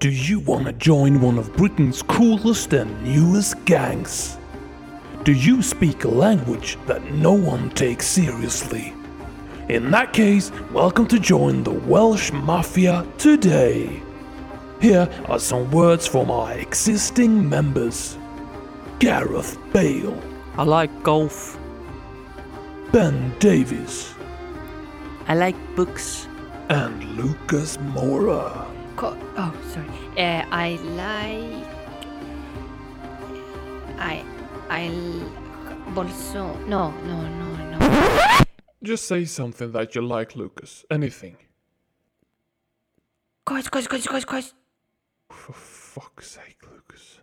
Do you want to join one of Britain's coolest and newest gangs? Do you speak a language that no one takes seriously? In that case, welcome to join the Welsh Mafia today. Here are some words from our existing members Gareth Bale, I like golf. Ben Davies, I like books. and Lucas Mora. Co- oh, sorry. Uh, I like. I. I. l- Bolso. No, no, no, no. Just say something that you like, Lucas. Anything. Guys, guys, guys, guys, guys. For fuck's sake, Lucas.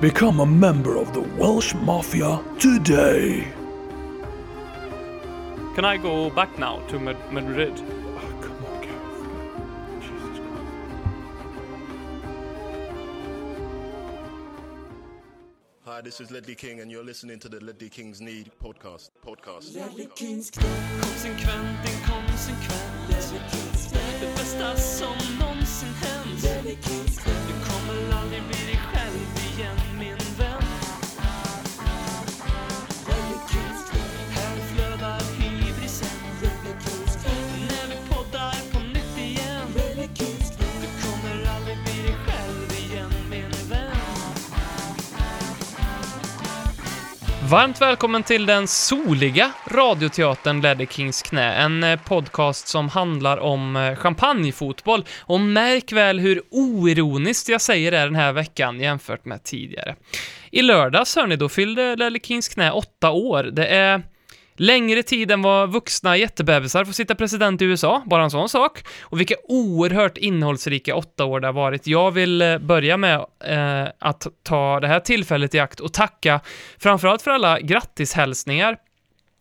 Become a member of the Welsh Mafia today. Can I go back now to Madrid? This is Ledley King, and you're listening to the Ledley Kings Need podcast. Podcast. Konsekvent, inkonsekvent. Det bästa som någonsin hänt. Du kommer aldrig bli Varmt välkommen till den soliga radioteatern Ledder Kings knä, en eh, podcast som handlar om eh, champagnefotboll. Och märk väl hur oironiskt jag säger det den här veckan jämfört med tidigare. I lördags, hörni, då fyllde Ledder Kings knä åtta år. Det är längre tid än vad vuxna jättebebisar får sitta president i USA, bara en sån sak. Och vilka oerhört innehållsrika åtta år det har varit. Jag vill eh, börja med eh, att ta det här tillfället i akt och tacka framförallt för alla grattishälsningar.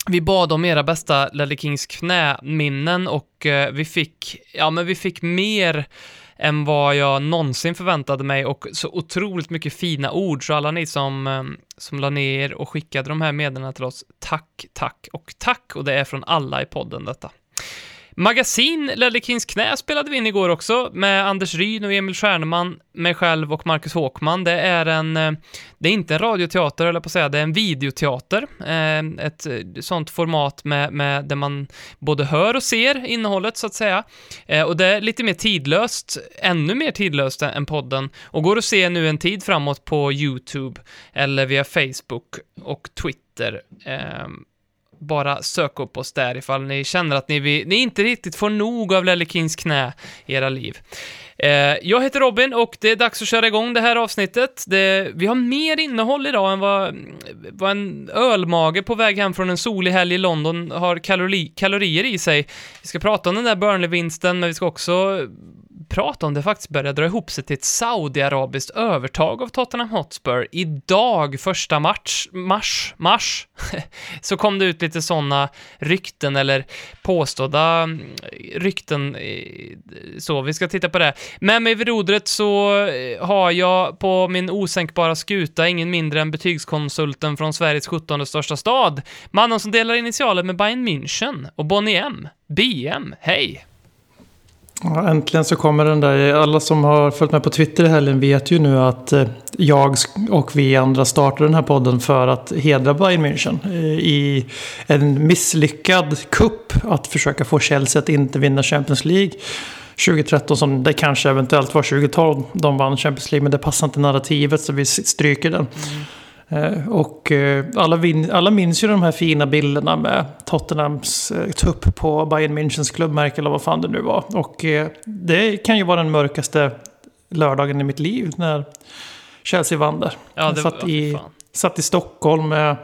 Vi bad om era bästa Lelle Kings knäminnen och eh, vi fick, ja men vi fick mer än vad jag någonsin förväntade mig och så otroligt mycket fina ord. Så alla ni som, ehm, som la ner och skickade de här meddelandena till oss, tack, tack och tack. Och det är från alla i podden detta. Magasin Lellekins Kings knä spelade vi in igår också med Anders Ryn och Emil Stjärnman, mig själv och Marcus Håkman. Det är en, eh, det är inte en radioteater, eller på att säga, det är en videoteater. Eh, ett eh, sånt format med, med där man både hör och ser innehållet, så att säga. Och det är lite mer tidlöst, ännu mer tidlöst än podden, och går att se nu en tid framåt på YouTube eller via Facebook och Twitter. Bara sök upp oss där ifall ni känner att ni, vill, ni inte riktigt får nog av Lelle Kings knä i era liv. Eh, jag heter Robin och det är dags att köra igång det här avsnittet. Det, vi har mer innehåll idag än vad, vad en ölmage på väg hem från en solig helg i London har kalori, kalorier i sig. Vi ska prata om den där Burnley-vinsten, men vi ska också prata om det faktiskt börjar dra ihop sig till ett saudiarabiskt övertag av Tottenham Hotspur. Idag, första match, mars, mars, så kom det ut lite sådana rykten eller påstådda mm, rykten. Så, vi ska titta på det. Med mig vid rodret så eh, har jag på min osänkbara skuta ingen mindre än betygskonsulten från Sveriges 17 största stad. Mannen som delar initialer med Bayern München och Bonnie M. BM. Hej! Ja, äntligen så kommer den där. Alla som har följt med på Twitter i helgen vet ju nu att eh, jag och vi andra startade den här podden för att hedra Bayern München eh, i en misslyckad kupp att försöka få Chelsea att inte vinna Champions League. 2013 som det kanske eventuellt var 2012 de vann Champions League men det passar inte narrativet så vi stryker den. Mm. Och eh, alla, vin- alla minns ju de här fina bilderna med Tottenhams eh, tupp på Bayern Münchens klubbmärke eller vad fan det nu var. Och eh, det kan ju vara den mörkaste lördagen i mitt liv när Chelsea vann där. Ja, Jag det satt, var- i, satt i Stockholm med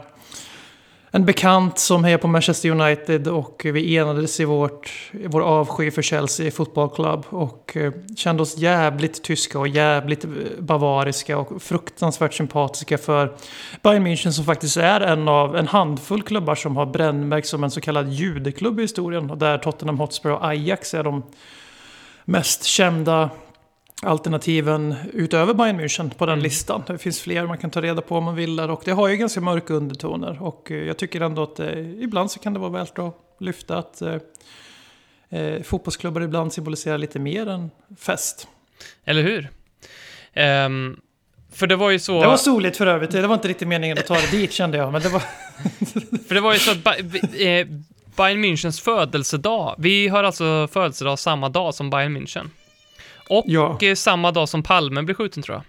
en bekant som hejar på Manchester United och vi enades i vårt, vår avsky för Chelsea Football Club och eh, kände oss jävligt tyska och jävligt eh, bavariska och fruktansvärt sympatiska för Bayern München som faktiskt är en av en handfull klubbar som har brännmärkt som en så kallad judeklubb i historien. Och där Tottenham Hotspur och Ajax är de mest kända alternativen utöver Bayern München på den listan. Det finns fler man kan ta reda på om man vill där och det har ju ganska mörka undertoner och eh, jag tycker ändå att eh, ibland så kan det vara värt att lyfta att eh, eh, fotbollsklubbar ibland symboliserar lite mer än fest. Eller hur? Ehm, för det var ju så... Det var soligt för övrigt, det var inte riktigt meningen att ta det dit kände jag, men det var... För det var ju så att eh, Bayern Münchens födelsedag, vi har alltså födelsedag samma dag som Bayern München. Och Ja. eh, samma dag som Palme blev skjuten tror jag.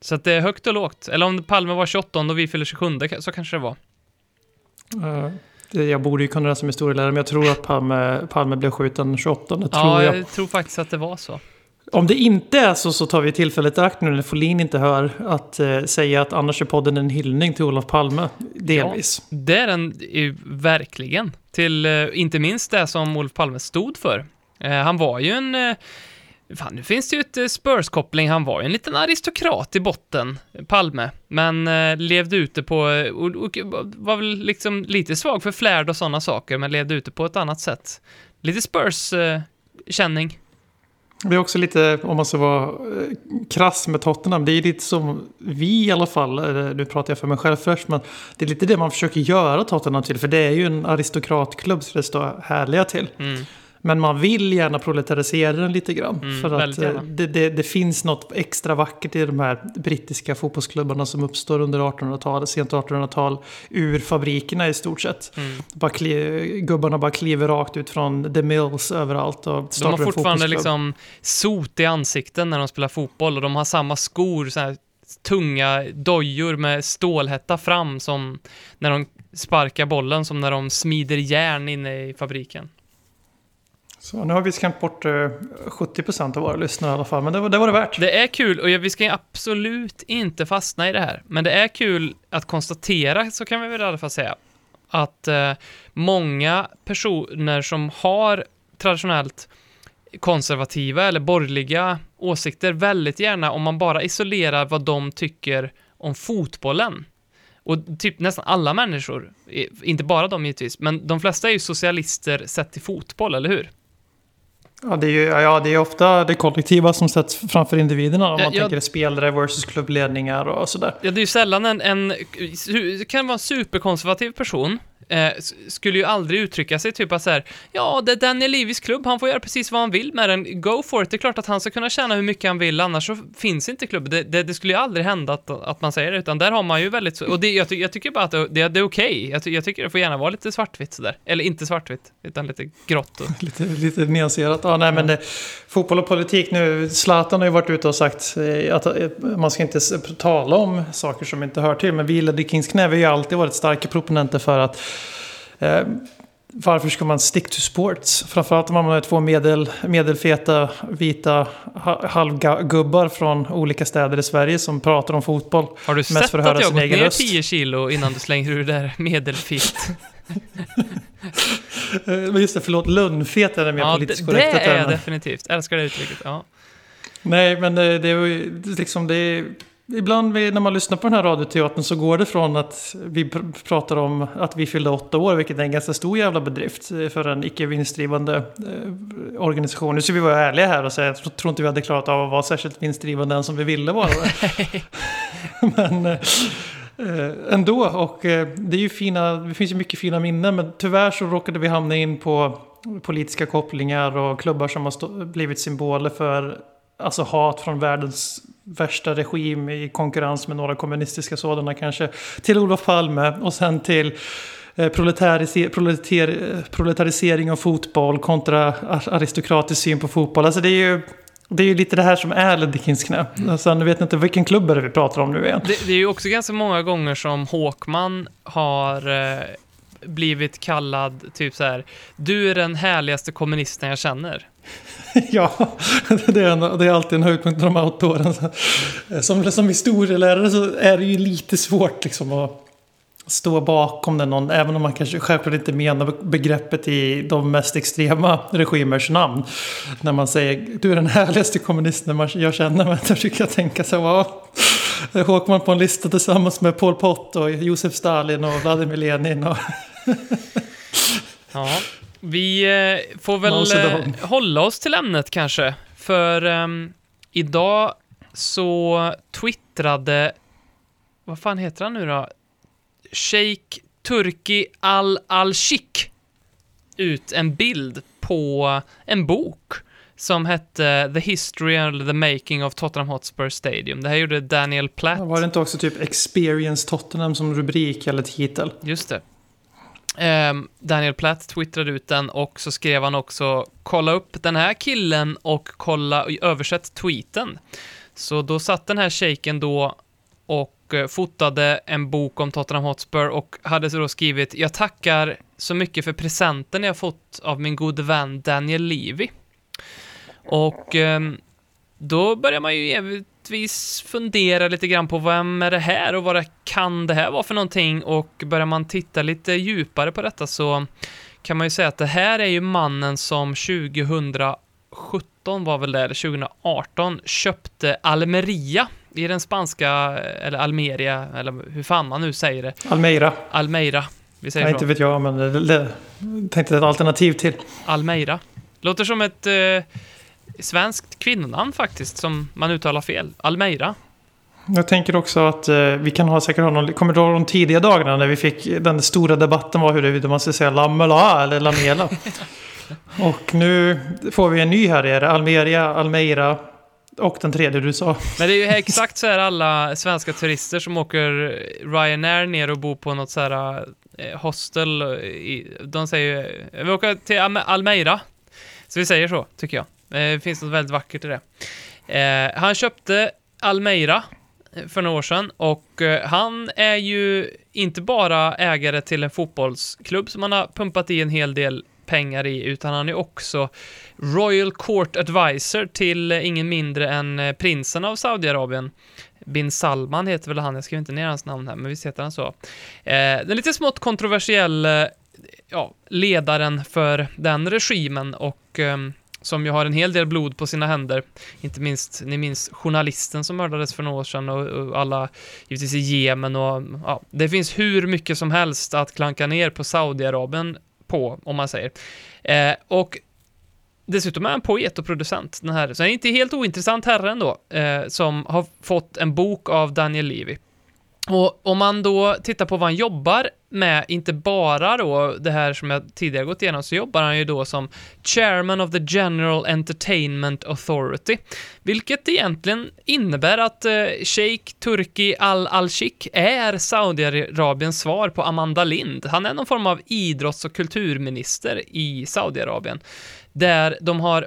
Så att det är högt och lågt. Eller om Palme var 28 och vi fyller 27, så kanske det var. Eh, det- Jag borde ju kunna det som historielärare, men jag tror att Palme, Palme blev skjuten 28, det tror Ja, jag. jag tror faktiskt att det var så. Om det inte är så, så tar vi tillfället i akt nu när Folin inte hör, att eh, säga att annars är podden en hyllning till Olof Palme, delvis. Det är den ju verkligen. Till, eh, inte minst det som Olof Palme stod för. Eh, han var ju en... Eh, fan, nu finns det ju ett eh, Spurs-koppling. Han var ju en liten aristokrat i botten, Palme. Men eh, levde ute på... eh, Och, och var väl liksom lite svag för flärd och sådana saker, men levde ute på ett annat sätt. Lite Spurs-känning. Det är också lite, om man ska vara eh, krass med Tottenham, det är lite som vi i alla fall, nu pratar jag för mig själv först, men det är lite det man försöker göra Tottenham till, för det är ju en aristokratklubb så det står härliga till. Mm. Men man vill gärna proletarisera den lite grann. Mm, för att eh, det, det, det finns något extra vackert i de här brittiska fotbollsklubbarna som uppstår under 1800-talet, sent 1800-tal, ur fabrikerna i stort sett. Mm. Bara kli, gubbarna bara kliver rakt ut från the mills överallt och De startar har en fortfarande liksom sot i ansikten när de spelar fotboll och de har samma skor, så här tunga dojor med stålhätta fram som när de sparkar bollen, som när de smider järn inne i fabriken. Så nu har vi skrämt bort eh, 70% av våra lyssnare i alla fall, men det var det, var det värt. Det är kul, och vi ska absolut inte fastna i det här, men det är kul att konstatera, så kan vi väl i alla fall säga, att eh, många personer som har traditionellt konservativa eller borgerliga åsikter väldigt gärna, om man bara isolerar vad de tycker om fotbollen. Och typ nästan alla människor, inte bara de givetvis, men de flesta är ju socialister sett till fotboll, eller hur? Ja, det är ju ja, det är ofta det kollektiva som sätts framför individerna. Om Ja, man jag- tänker spelare versus klubbledningar och sådär. Ja, det är ju sällan en, en kan vara en superkonservativ person, eh, skulle ju aldrig uttrycka sig typ att så här, ja, det är Daniel Levis klubb, han får göra precis vad han vill med den, go for it, det är klart att han ska kunna tjäna hur mycket han vill, annars så finns inte klubben. Det, det, det skulle ju aldrig hända att, att man säger det, utan där har man ju väldigt, och det, jag, ty, jag tycker bara att det, det, det är okej, jag, ty, jag tycker det får gärna vara lite svartvitt sådär, eller inte svartvitt, utan lite grått och Lite, lite nyanserat. Ja, nej, men det, fotboll och politik nu. Zlatan har ju varit ute och sagt eh, att eh, man ska inte tala om saker som inte hör till. Men vi i Kings knä, vi har ju alltid varit starka proponenter för att eh, varför ska man stick to sports? Framförallt om man har två medel, medelfeta vita ha- halvgubbar från olika städer i Sverige som pratar om fotboll. Har du sett för att jag har gått ner röst. 10 kilo innan du slänger ur det där medelfitt? Eh, Men just det, förlåt, lunnfet är det mer Ja, det, politiskt det korrekta är termen. jag definitivt. Älskar det uttrycket. Ja. Nej, men det, det är ju liksom det är, Ibland när man lyssnar på den här radioteatern så går det från att vi pr pratar om att vi fyllde åtta år, vilket är en ganska stor jävla bedrift eh, för en icke vinstdrivande eh, organisation. Nu ska vi vara ärliga här och säga att jag tror inte vi hade klarat av att vara särskilt vinstdrivande än som vi ville vara. men eh, ändå, och det är ju fina, det finns ju mycket fina minnen, men tyvärr så råkade vi hamna in på politiska kopplingar och klubbar som har blivit symboler för alltså hat från världens värsta regim i konkurrens med några kommunistiska sådana kanske. Till Olof Palme och sen till eh, proleter- eh, proletarisering av fotboll kontra ar- aristokratisk syn på fotboll. Alltså det är ju, det är ju lite det här som är Ledekins knä. Alltså, nu vet jag inte vilken klubb är det vi pratar om nu igen. Det, det är ju också ganska många gånger som Håkman har eh, blivit kallad typ så här. Du är den härligaste kommunisten jag känner. Ja, det är, en, det är alltid en höjdpunkt de här åtta åren. Eh, som, som historielärare så är det ju lite svårt liksom att stå bakom den någon, även om man kanske självklart inte menar begreppet i de mest extrema regimers namn. När man säger du är den härligaste kommunisten jag känner, men då tycker jag tänka så här, ja, man på en lista tillsammans med Pol Pot och Josef Stalin och Vladimir Lenin. Och, Ja. Vi eh, får väl eh, hålla oss till ämnet kanske. För ehm, idag så twittrade, vad fan heter han nu då? Sheikh Turki Al-Al-Shik ut en bild på en bok som hette The History and the Making of Tottenham Hotspur Stadium. Det här gjorde Daniel Platt. Var det inte också typ Experience Tottenham som rubrik eller titel? Just det. Ehm, Daniel Platt twittrade ut den och så skrev han också kolla upp den här killen och kolla översätt tweeten. Så då satt den här shaken då och eh, fotade en bok om Tottenham Hotspur och hade så då skrivit “Jag tackar så mycket för presenten jag fått av min gode vän Daniel Levy”. Och ehm, då börjar man ju givetvis fundera lite grann på vem är det här och vad det kan det här vara för någonting och börjar man titta lite djupare på detta så kan man ju säga att det här är ju mannen som 2017 var väl det, eller 2018, köpte Almeria i den spanska, eller Almeria, eller hur fan man nu säger det. Almeira. Almeira. Vi säger Nej, så. inte vet jag, men det, det, tänkte ett alternativ till. Almeira. Låter som ett eh, svenskt kvinnonamn faktiskt, som man uttalar fel. Almeira. Jag tänker också att eh, vi kan ha säkert ha någon, kommer du ihåg de tidiga dagarna när vi fick den stora debatten var huruvida man ska säga Lamela eller Lamela. och nu får vi en ny här, är det Almeria, Almeira och den tredje du sa. Men det är ju exakt så här alla svenska turister som åker Ryanair ner och bor på något så här eh, hostel. I, de säger ju, vi åker till Alme- Almeira. Så vi säger så, tycker jag. Eh, det finns något väldigt vackert i det. Eh, han köpte Almeira för några år sedan och eh, han är ju inte bara ägare till en fotbollsklubb som han har pumpat i en hel del pengar i, utan han är också Royal Court Advisor till eh, ingen mindre än eh, prinsen av Saudiarabien. Bin Salman heter väl han, jag skriver inte ner hans namn här, men visst heter han så. Eh, den lite smått kontroversiell ja, ledaren för den regimen och ehm, som ju har en hel del blod på sina händer. Inte minst, ni minns journalisten som mördades för några år sedan och, och alla, givetvis i Jemen och ja, det finns hur mycket som helst att klanka ner på Saudiarabien på, om man säger. Eh, och dessutom är han poet och producent, den här, så han är inte helt ointressant herre ändå, eh, som har fått en bok av Daniel Levy. Och om man då tittar på vad han jobbar med, inte bara då det här som jag tidigare gått igenom, så jobbar han ju då som Chairman of the General Entertainment Authority, vilket egentligen innebär att eh, Sheikh Turki Al-Al-Sheikh är Saudiarabiens svar på Amanda Lind. Han är någon form av idrotts och kulturminister i Saudiarabien, där de har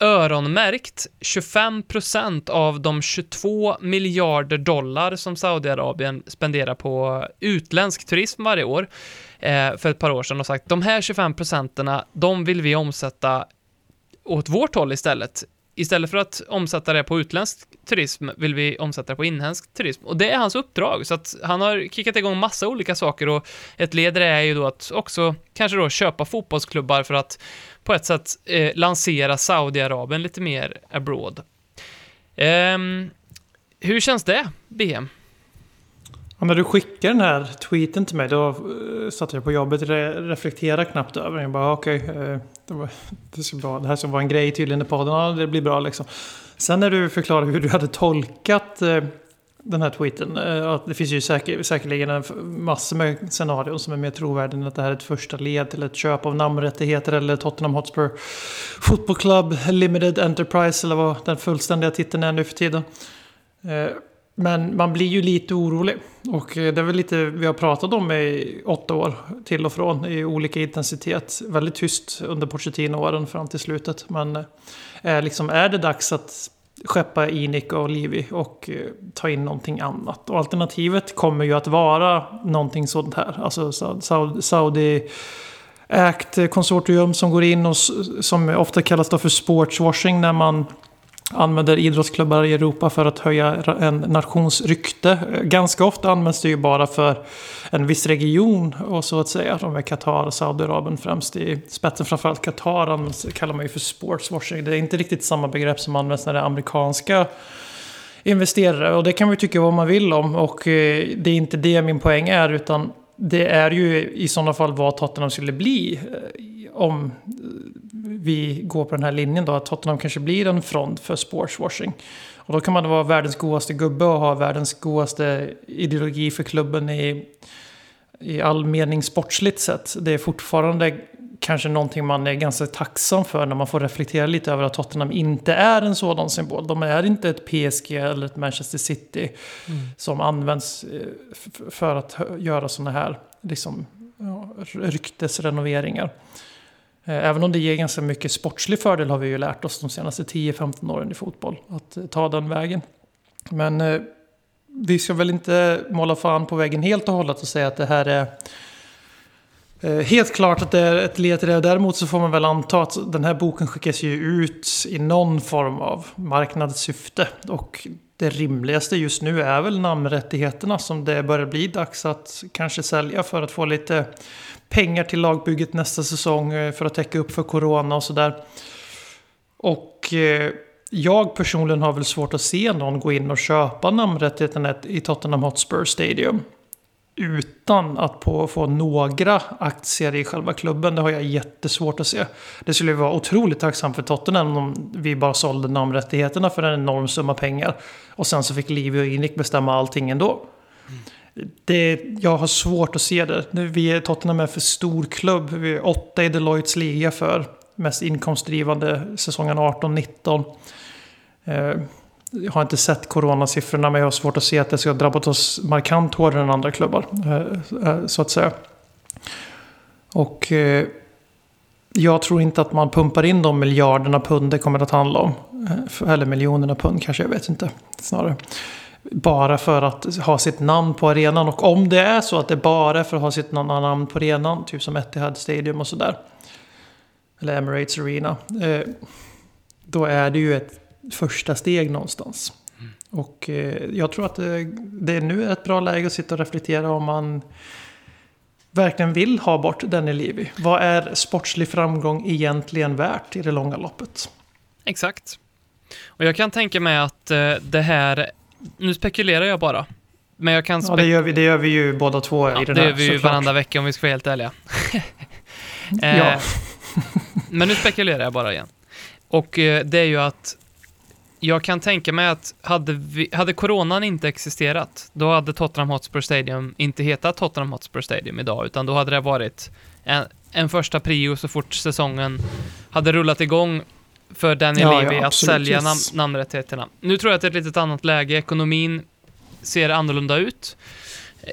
öronmärkt 25% av de 22 miljarder dollar som Saudiarabien spenderar på utländsk turism varje år eh, för ett par år sedan och sagt de här 25% de vill vi omsätta åt vårt håll istället. Istället för att omsätta det på utländsk turism vill vi omsätta det på inhemsk turism. Och det är hans uppdrag, så att han har kickat igång massa olika saker och ett led i det är ju då att också kanske då köpa fotbollsklubbar för att på ett sätt eh, lansera Saudiarabien lite mer abroad. Ehm, hur känns det, BM? Ja, när du skickade den här tweeten till mig då uh, satt jag på jobbet och re reflekterade knappt över den. Jag bara okej, okay, uh, det, var- det, ska bra. det här ska vara en grej tydligen i podden. Ja, det blir bra liksom. Sen när du förklarade hur du hade tolkat eh, den här tweeten. eh, att det finns ju säker, säkerligen en massor med scenarion som är mer trovärdiga än att det här är ett första led till ett köp av namnrättigheter eller Tottenham Hotspur Football Club Limited Enterprise eller vad den fullständiga titeln är nu för tiden. Eh, men man blir ju lite orolig. Och eh, det är väl lite vi har pratat om i åtta år till och från i olika intensitet. Väldigt tyst under Pochettino-åren fram till slutet. Men eh, liksom, är det dags att skeppa Inik och Livi och eh, ta in någonting annat? Och alternativet kommer ju att vara någonting sånt här. Alltså Saudi Act konsortium som går in och som ofta kallas då för sportswashing när man använder idrottsklubbar i Europa för att höja en nations rykte. Ganska ofta används det ju bara för en viss region och så att säga. De är Qatar och Saudiarabien främst i spetsen. Framförallt Qatar används, kallar man ju för sportswashing. Det är inte riktigt samma begrepp som används när det är amerikanska investerare. Och det kan man ju tycka vad man vill om. Och eh, det är inte det min poäng är. Utan det är ju i sådana fall vad Tottenham skulle bli. Eh, om vi går på den här linjen då. Att Tottenham kanske blir en front för sportswashing. Och då kan man vara världens godaste gubbe och ha världens godaste ideologi för klubben i, i all mening sportsligt sett. Det är fortfarande kanske någonting man är ganska tacksam för när man får reflektera lite över att Tottenham inte är en sådan symbol. De är inte ett PSG eller ett Manchester City som används eh, för att göra sådana här liksom, ja, ryktesrenoveringar. Eh, även om det ger ganska mycket sportslig fördel har vi ju lärt oss de senaste 10-15 åren i fotboll. Att eh, ta den vägen. Men eh, vi ska väl inte måla fan på väggen helt och hållet och säga att det här är helt klart att det är ett led till det. Däremot så får man väl anta att den här boken skickas ju ut i någon form av marknadssyfte. Och det rimligaste just nu är väl namnrättigheterna som det börjar bli dags att kanske sälja för att få lite pengar till lagbygget nästa säsong eh, för att täcka upp för corona och sådär. Och eh, jag personligen har väl svårt att se någon gå in och köpa namnrättigheterna i Tottenham Hotspur Stadium. Utan att på, få några aktier i själva klubben. Det har jag jättesvårt att se. Det skulle ju vara otroligt tacksamt för Tottenham om vi bara sålde namnrättigheterna för en enorm summa pengar. Och sen så fick Livio och Inik bestämma allting ändå. Det, jag har svårt att se det. Nu, Vi är Tottenham är för stor klubb. Vi är åtta i Deloittes liga för mest inkomstdrivande säsongen 18-19. Eh, jag har inte sett coronasiffrorna men jag har svårt att se att det ska ha drabbat oss markant hårdare än andra klubbar. Eh, eh, så att säga. Och jag tror inte att man pumpar in de miljarderna pund det kommer att handla om. Eller miljonerna pund kanske, jag vet inte. Snarare. Bara för att ha sitt namn på arenan. Och om det är så att det bara är för att ha sitt na- namn på arenan. Typ som Etihad Stadium och sådär. Eller Emirates Arena. Eh, då är det ju ett första steg någonstans. Och eh, jag tror att det, det är nu ett bra läge att sitta och reflektera om man verkligen vill ha bort Danny Levy. Vad är sportslig framgång egentligen värt i det långa loppet? Exakt. Och jag kan tänka mig att eh, det här... Nu spekulerar jag bara. Men jag kan... Ja, det gör vi, det gör vi ju båda två Ja, i den det här. gör vi ju varandra vecka om vi ska vara helt ärliga. Eh, Ja. Men nu spekulerar jag bara igen. Och eh, det är ju att jag kan tänka mig att hade, vi, hade coronan inte existerat, då hade Tottenham Hotspur Stadium inte hetat Tottenham Hotspur Stadium idag, utan då hade det varit en, en första prio så fort säsongen hade rullat igång för Daniel Ja, ja, Levy att absolut, sälja nam namnrättigheterna. Nu tror jag att det är ett litet annat läge. Ekonomin ser annorlunda ut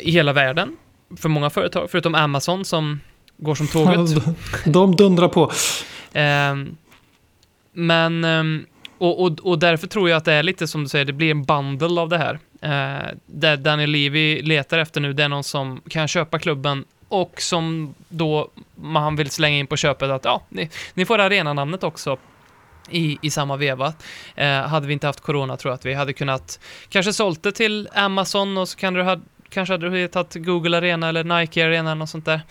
i hela världen för många företag, förutom Amazon som går som tåget. De dundrar på. Ehm, men, ehm, och, och, och därför tror jag att det är lite som du säger, det blir en bundle av det här. Uh, det Daniel Levy letar efter nu, det är någon som kan köpa klubben och som då man vill slänga in på köpet att ja, ni, ni får arenanamnet också i, i samma veva. Eh, hade vi inte haft corona tror jag att vi hade kunnat kanske sålt det till Amazon och så kan du ha, kanske hade du tagit Google Arena eller Nike Arena eller något sånt där.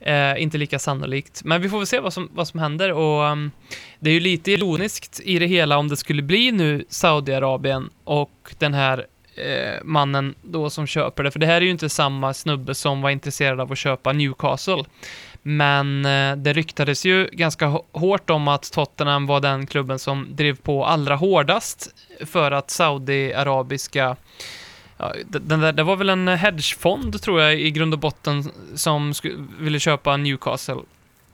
Eh, inte lika sannolikt. Men vi får väl se vad som, vad som händer och um, det är ju lite ironiskt i det hela om det skulle bli nu Saudiarabien och den här eh, mannen då som köper det. För det här är ju inte samma snubbe som var intresserad av att köpa Newcastle. Men eh, det ryktades ju ganska hårt om att Tottenham var den klubben som drev på allra hårdast för att Saudiarabiska Ja, den där, det var väl en hedgefond, tror jag, i grund och botten som ville köpa Newcastle.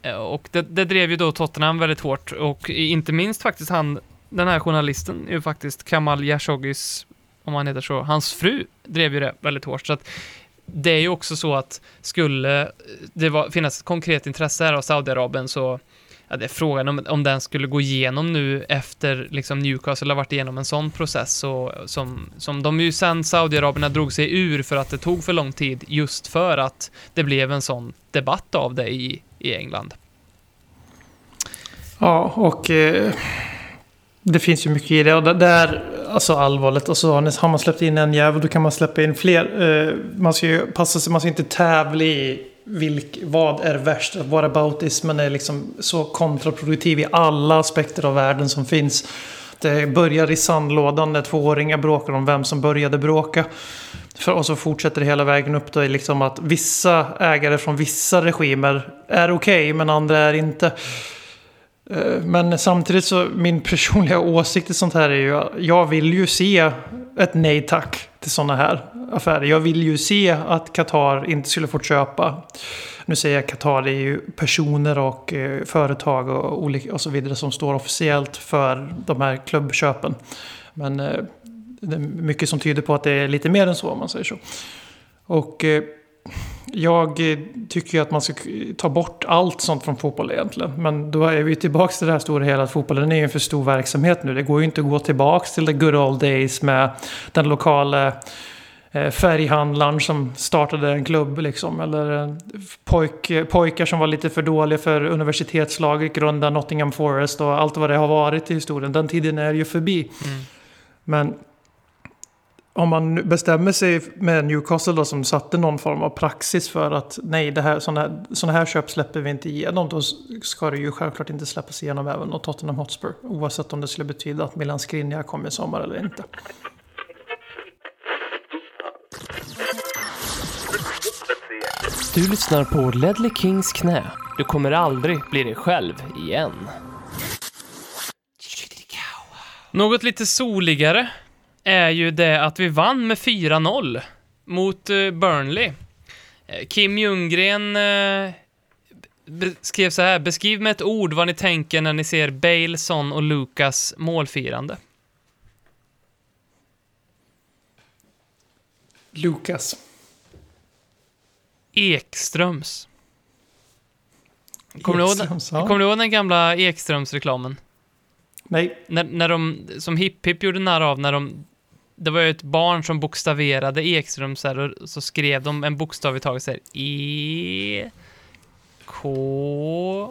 Eh, och det, det drev ju då Tottenham väldigt hårt och inte minst faktiskt han, den här journalisten, ju faktiskt Kamal Khashoggis, om han heter så, hans fru drev ju det väldigt hårt. Så att det är ju också så att skulle eh, det var, finnas ett konkret intresse här av Saudiarabien så Ja, det är frågan om, om den skulle gå igenom nu efter liksom Newcastle har varit igenom en sån process så, som, som de ju sen Saudiarabierna drog sig ur för att det tog för lång tid just för att det blev en sån debatt av det i, i England. Ja, och eh, det finns ju mycket i det. Och det det är alltså allvarligt. Och så har har man släppt in en jävel, då kan man släppa in fler. Eh, man ska ju passa sig, man ska inte tävla i vilk, vad är värst. Whataboutismen är liksom så kontraproduktiv i alla aspekter av världen som finns. Det börjar i sandlådan när tvååringar bråkar om vem som började bråka. För, och så fortsätter det hela vägen upp då i liksom att vissa ägare från vissa regimer är okej men andra är inte. Eh, men samtidigt så min personliga åsikt i sånt här är ju jag vill ju se ett nej tack till sådana här affärer. Jag vill ju se att Qatar inte skulle få köpa nu säger jag Qatar, det är ju personer och eh, företag och, olika, och så vidare som står officiellt för de här klubbköpen. Men eh, det är mycket som tyder på att det är lite mer än så om man säger så. Och jag eh, tycker ju att man ska ta bort allt sånt från fotboll egentligen. Men då är vi tillbaka till det här stora hela att fotbollen är ju en för stor verksamhet nu. Det går ju inte att gå tillbaka till the good old days med den lokala eh, färghandlaren som startade en klubb liksom. Eller eh, pojk, pojkar som var lite för dåliga för universitetslaget, grunda Nottingham Forest och allt vad det har varit i historien. Den tiden är ju förbi. Mm. Men om man bestämmer sig med Newcastle då som satte någon form av praxis för att nej, det här, sådana, här, sådana här köp släpper vi inte igenom. Då ska det ju självklart inte släppas igenom även åt Tottenham Hotspur. Oavsett om det skulle betyda att Milan Skriniar kommer i sommar eller inte. Du lyssnar på Ledley Kings knä. Du kommer aldrig bli dig själv igen. Något lite soligare är ju det att vi vann med 4-0 mot eh, Burnley. Eh, Kim Ljunggren eh, skrev så här, beskriv med ett ord vad ni tänker när ni ser Bale, Son och Lucas målfirande. Lukas. Ekströms. Kommer, du ihåg, Ekströms, ja. kommer du ihåg den gamla Ekströms-reklamen? Nej, När, när de, som Hipp Hipp gjorde narr av, när de... Det var ju ett barn som bokstaverade Ekström så här, och så skrev de en bokstav i taget så här. E... K...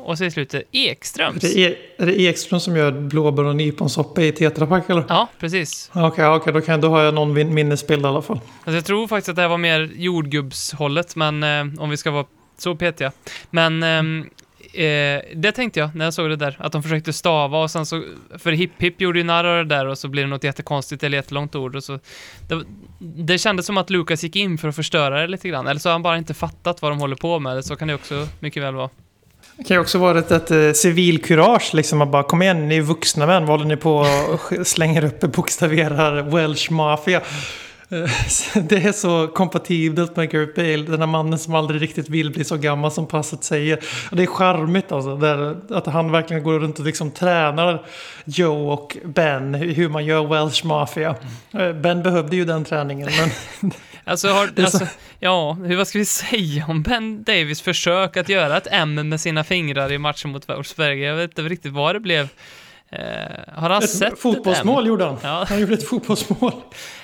Och så i slutet är Ekströms. det, e- är det Ekström som gör blåbär och nyponsoppa i Tetra Pak eller? Ja, precis. Okej, okej, då, kan, då har jag någon min- minnesbild i alla fall. Alltså jag tror faktiskt att det här var mer jordgubbshållet, men eh, om vi ska vara så petiga. Men ehm, eh, det tänkte jag när jag såg det där, att de försökte stava och sen så, för Hipp Hipp gjorde ju narr av det där och så blev det något jättekonstigt eller jättelångt ord och så. Det, det kändes som att Lukas gick in för att förstöra det lite grann, eller så har han bara inte fattat vad de håller på med, så kan det också mycket väl vara. Det kan ju också vara ett, ett eh, civilkurage, liksom att bara kom igen, ni är vuxna män, vad håller ni på och slänger upp och bokstaverar Welsh Mafia? Eh, Det är så kompatibelt med Gareth Bale, den här mannen som aldrig riktigt vill bli så gammal som passet säger. Det är charmigt alltså, där, att han verkligen går runt och liksom tränar Joe och Ben hur man gör Welsh Mafia. Eh, Ben behövde ju den träningen, men Alltså, har, alltså ja, hur, vad ska vi säga om Ben Davis försök att göra ett M med sina fingrar i matchen mot Wolfsberg? Jag vet inte riktigt vad det blev. Eh, har han sett ett ett fotbollsmål M? gjorde han. Ja. Han gjorde ett fotbollsmål.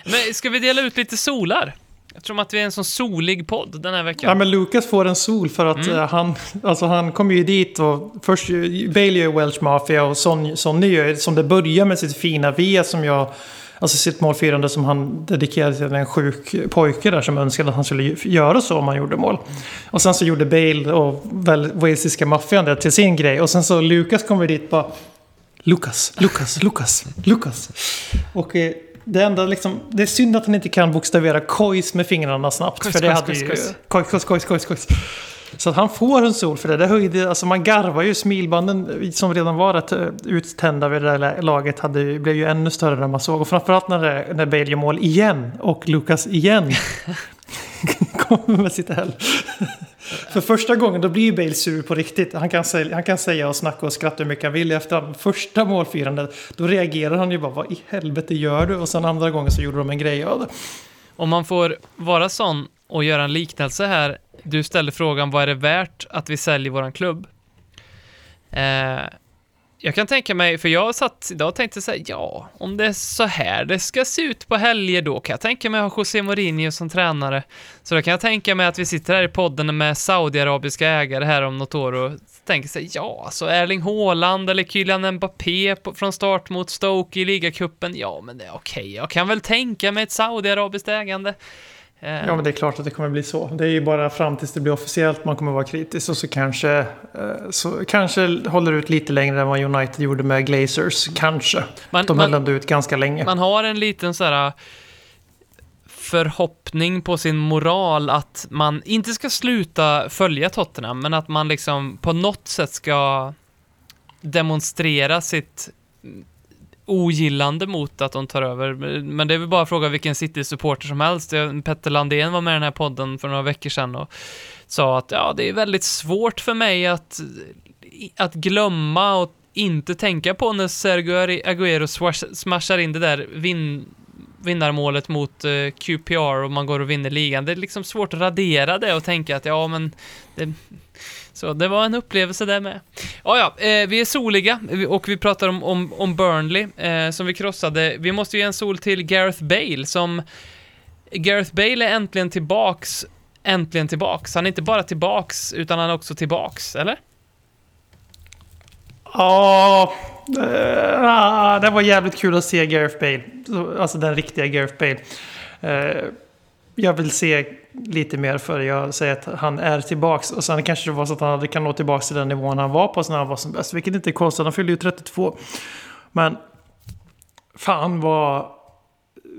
Men ska vi dela ut lite solar? Eftersom att vi är en sån solig podd den här veckan. Ja, men Lucas får en sol för att Mm. eh, han, alltså han kommer ju dit och först, Bale gör Welsh Mafia och Son, Sonny gör som det börjar med sitt fina V som jag, alltså sitt målfirande som han dedikerade till en sjuk pojke där som önskade att han skulle göra så om han gjorde mål. Och sen så gjorde Bale och walesiska maffian det till sin grej och sen så Lucas kommer dit bara Lukas, Lukas, Lukas, Lukas. Och eh, det enda liksom, det är synd att han inte kan bokstavera kojs med fingrarna snabbt. Kojs, för det kojs, hade kojs, ju... kojs. Kojs, kojs, kojs. Så att han får en sol för det. Det höjde, alltså man garvar ju. Smilbanden som redan var rätt eh, uttända vid det där laget hade, ju- blev ju ännu större när man såg. Och framförallt när, det, när Bale gör mål igen och Lukas igen kommer med sitt L. För första gången då blir Bale sur på riktigt. Han kan, säga, han kan säga och snacka och skratta hur mycket han vill efter första målfirandet. Då reagerar han ju bara vad i helvete gör du? Och sen andra gången så gjorde de en grej av det. Om man får vara sån och göra en liknelse här. Du ställde frågan, vad är det värt att vi säljer våran klubb? Eh, jag kan tänka mig, för jag satt idag och tänkte säga, ja, om det är så här det ska se ut på helger då kan jag tänka mig att ha José Mourinho som tränare. Så då kan jag tänka mig att vi sitter här i podden med saudiarabiska ägare här om något år och tänker sig, ja, så Erling Haaland eller Kylian Mbappé på, från start mot Stoke i ligacupen, ja, men det är okej. Jag kan väl tänka mig ett saudiarabiskt ägande. Eh, Ja men det är klart att det kommer bli så. Det är ju bara fram tills det blir officiellt man kommer vara kritisk. Och så kanske, eh, så kanske håller ut lite längre än vad United gjorde med Glazers. Kanske. man, De höll ändå ut ganska länge. man har en liten så här förhoppning på sin moral att man inte ska sluta följa Tottenham, men att man liksom på något sätt ska demonstrera sitt ogillande mot att de tar över. Men det är väl bara att fråga vilken City-supporter som helst. Petter Landén var med i den här podden för några veckor sedan och sa att ja, det är väldigt svårt för mig att, att glömma och inte tänka på när Sergio Aguero smashar in det där vin, vinnarmålet mot eh, QPR och man går och vinner ligan. Det är liksom svårt att radera det och tänka att ja, men det, så det var en upplevelse där med. Ja, ja, eh, vi är soliga och vi pratar om, om, om Burnley eh, som vi krossade. Vi måste ge en sol till Gareth Bale som... Gareth Bale är äntligen tillbaks. Äntligen tillbaks. Han är inte bara tillbaks, utan han är också tillbaks, eller? Ja, det ah, var jävligt kul att se Gareth Bale. Alltså den riktiga Gareth Bale. Eh, jag vill se lite mer för jag säger att han är tillbaks. Och sen kanske det var så att han aldrig kan nå tillbaks till den nivån han var på när han var som bäst. Vilket inte är konstigt, han fyllde ju 32. Men fan vad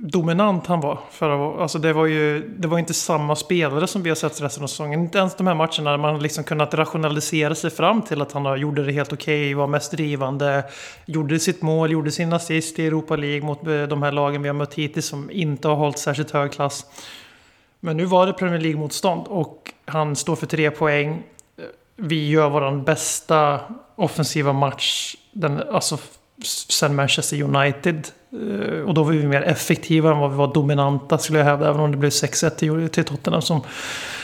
dominant han var. Förra, alltså det var ju det var inte samma spelare som vi har sett resten av säsongen. Inte ens de här matcherna där man liksom kunnat rationalisera sig fram till att han gjorde det helt okej, var mest drivande, gjorde sitt mål, gjorde sin assist i Europa League mot eh, de här lagen vi har mött hittills som inte har hållit särskilt hög klass. Men nu var det Premier League-motstånd och han står för tre poäng. Vi gör vår bästa offensiva match den, alltså, sen Manchester United. Eh, Och då var vi mer effektiva än vad vi var dominanta skulle jag hävda. Även om det blev 6-1 till- Tottenham som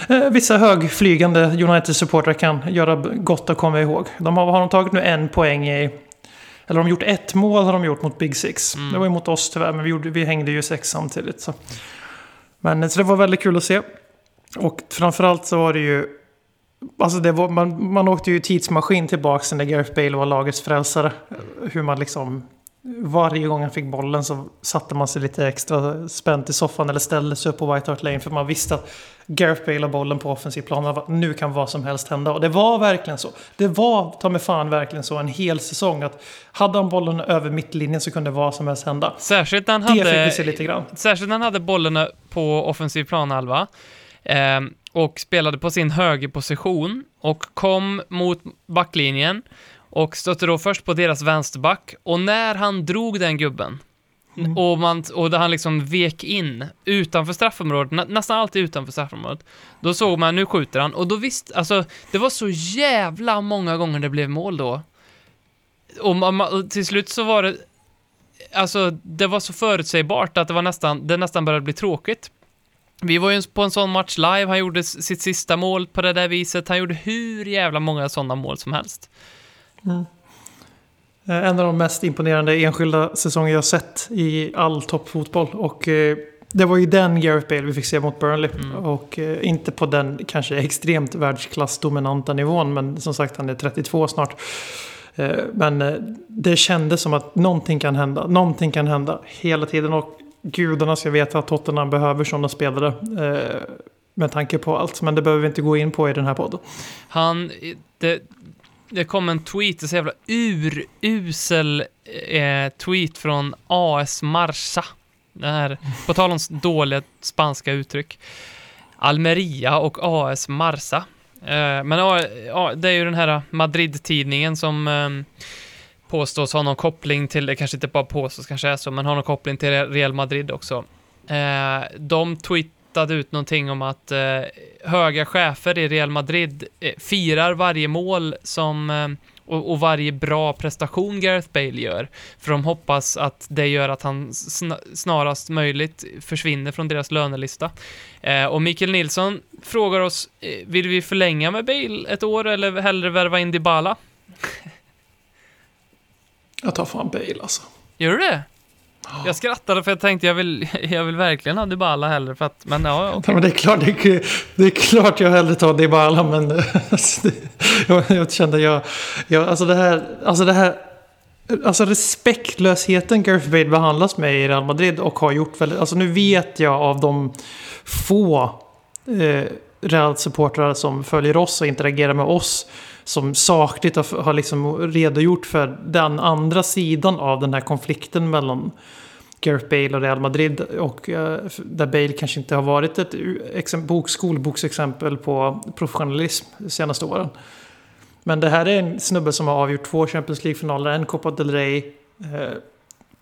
eh, vissa högflygande United-supportrar kan göra gott att komma ihåg. De har, har de tagit nu en poäng i... Eller har de gjort ett mål har de gjort mot Big Six. Det var ju mot oss tyvärr, men vi, gjorde, vi hängde ju sex samtidigt. Så. Men eh, så det var väldigt kul att se. Och framförallt så var det ju... Alltså det var, man, man åkte ju tidsmaskin tillbaka när Gareth Bale var lagets frälsare. Hur man liksom... Varje gång han fick bollen så satte man sig lite extra spänt i soffan eller ställde sig upp på White Hart Lane för man visste att Gareth Bale har bollen på offensiv plan. Nu kan vad som helst hända. Och det var verkligen så. Det var ta mig fan verkligen så en hel säsong att hade han bollen över mittlinjen så kunde vad som helst hända. Särskilt när han Det fick vi hade... se lite grann. Särskilt när han hade bollen på offensiv planhalva eh, och spelade på sin högerposition och kom mot backlinjen och stötte då först på deras vänsterback och när han drog den gubben och, man, och där han liksom vek in utanför straffområdet, nä, nästan alltid utanför straffområdet, då såg man nu skjuter han och då visste, alltså det var så jävla många gånger det blev mål då. Och, man, och till slut så var det alltså, det var så förutsägbart att det, var nästan, det nästan började bli tråkigt. Vi var ju på en sån match live, han gjorde sitt sista mål på det där viset, han gjorde hur jävla många sådana mål som helst. Eh, En av de mest imponerande enskilda säsonger jag sett i all toppfotboll. Och eh, det var ju den Gareth Bale vi fick se mot Burnley. Och eh, inte på den kanske extremt världsklassdominanta nivån. Men som sagt, han är 32 snart. Eh, men eh, det kändes som att någonting kan hända. Någonting kan hända hela tiden. Och gudarna ska veta att Tottenham behöver sådana spelare. Eh, med tanke på allt. Men det behöver vi inte gå in på i den här podden. Han, det, det kom en tweet, en så jävla urusel eh, tweet från AS Marsa. Det här, på tal om dåliga spanska uttryck. Almeria och AS Marsa. Eh, men ja, det är ju den här Madrid-tidningen som eh, påstås ha någon koppling till, det kanske inte bara påstås kanske är så, men har någon koppling till Real Madrid också. Eh, de tweetade ut någonting om att eh, höga chefer i Real Madrid eh, firar varje mål som eh, och, och varje bra prestation Gareth Bale gör. För de hoppas att det gör att han sna- snarast möjligt försvinner från deras lönelista. Eh, och Mikael Nilsson frågar oss, eh, vill vi förlänga med Bale ett år eller hellre värva in Dybala? Jag tar fan Bale alltså. Gör du det? Jag skrattade för jag tänkte jag vill, jag vill verkligen ha Dybala hellre för att, men ja, okay. Ja, men det, är klart, det, är, det är klart jag hellre tar Dybala, men alltså, det, jag, jag kände jag, jag... Alltså det här... Alltså det här Alltså respektlösheten Gareth Bale behandlas med i Real Madrid och har gjort väldigt... Alltså nu vet jag av de få eh, Real-supportrar som följer oss och interagerar med oss som sakligt har, har liksom redogjort för den andra sidan av den här konflikten mellan Gareth Bale och Real Madrid. Och eh, där Bale kanske inte har varit ett bok, skolboksexempel på professionalism de senaste åren. Men det här är en snubbe som har avgjort två Champions League-finaler, en Copa del Rey. Eh,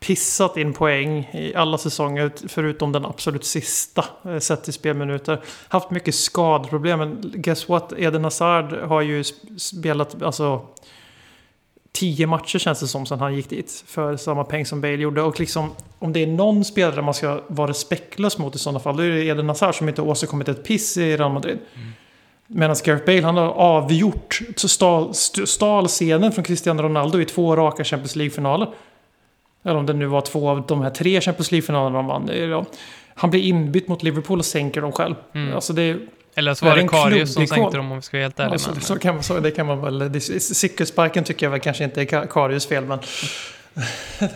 Pissat in poäng i alla säsonger förutom den absolut sista eh, sett till spelminuter. Haft mycket skadeproblem men guess what? Eden Hazard har ju sp- spelat alltså tio matcher känns det som sedan han gick dit. För samma peng som Bale gjorde. Och liksom om det är någon spelare man ska vara respektlös mot i sådana fall. Då är det Eden Hazard som inte har åstadkommit ett piss i Real Madrid. Medan Gareth Bale han har avgjort stal, st- stal scenen från Cristiano Ronaldo i två raka Champions League-finaler. Eller om det nu var två av de här tre Champions League-finalerna de vann. Han blir inbytt mot Liverpool och sänker dem själv. Mm. Alltså det, Eller så Är var det Karius som sänkte dem om vi ska vara helt ärliga. alltså, så kan, man- så, det kan man väl... Cykelsparken tycker jag väl kanske inte är Ka- Karius fel, men...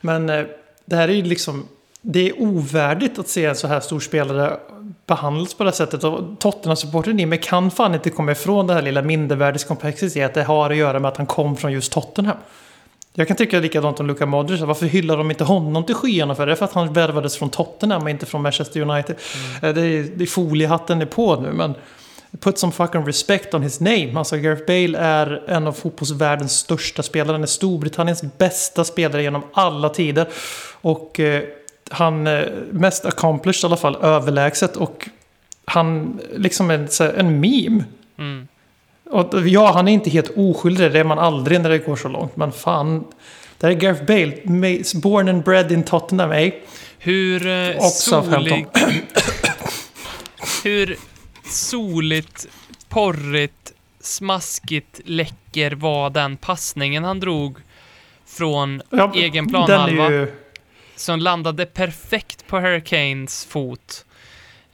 men eh, det här är ju liksom... Det är ovärdigt att se en så här stor spelare behandlas på det här sättet. Och Tottenham-supporten i mig kan fan inte komma ifrån det här lilla mindervärdeskomplexet i att det har att göra med att han kom från just Tottenham. Jag kan tycka likadant om Luka Modric. Varför hyllar de inte honom till skyarna för? Det är för att han värvades från Tottenham och inte från Manchester United. Eh, Det, är, det är foliehatten är på nu, men put some fucking respect on his name. Alltså Gareth Bale är en av fotbollsvärldens största spelare. Han är Storbritanniens bästa spelare genom alla tider. Och eh, han är mest accomplished i alla fall, överlägset. Och han liksom är en, en meme. Mm. Och ja, han är inte helt oskyldig, det är man aldrig när det går så långt. Men fan, det här är Gareth Bale, born and bred in Tottenham, eh? Hur eh, Och solig... hur soligt, porrigt, smaskigt, läcker var den passningen han drog från Ja, egen planhalva ju... som landade perfekt på Hurricanes fot.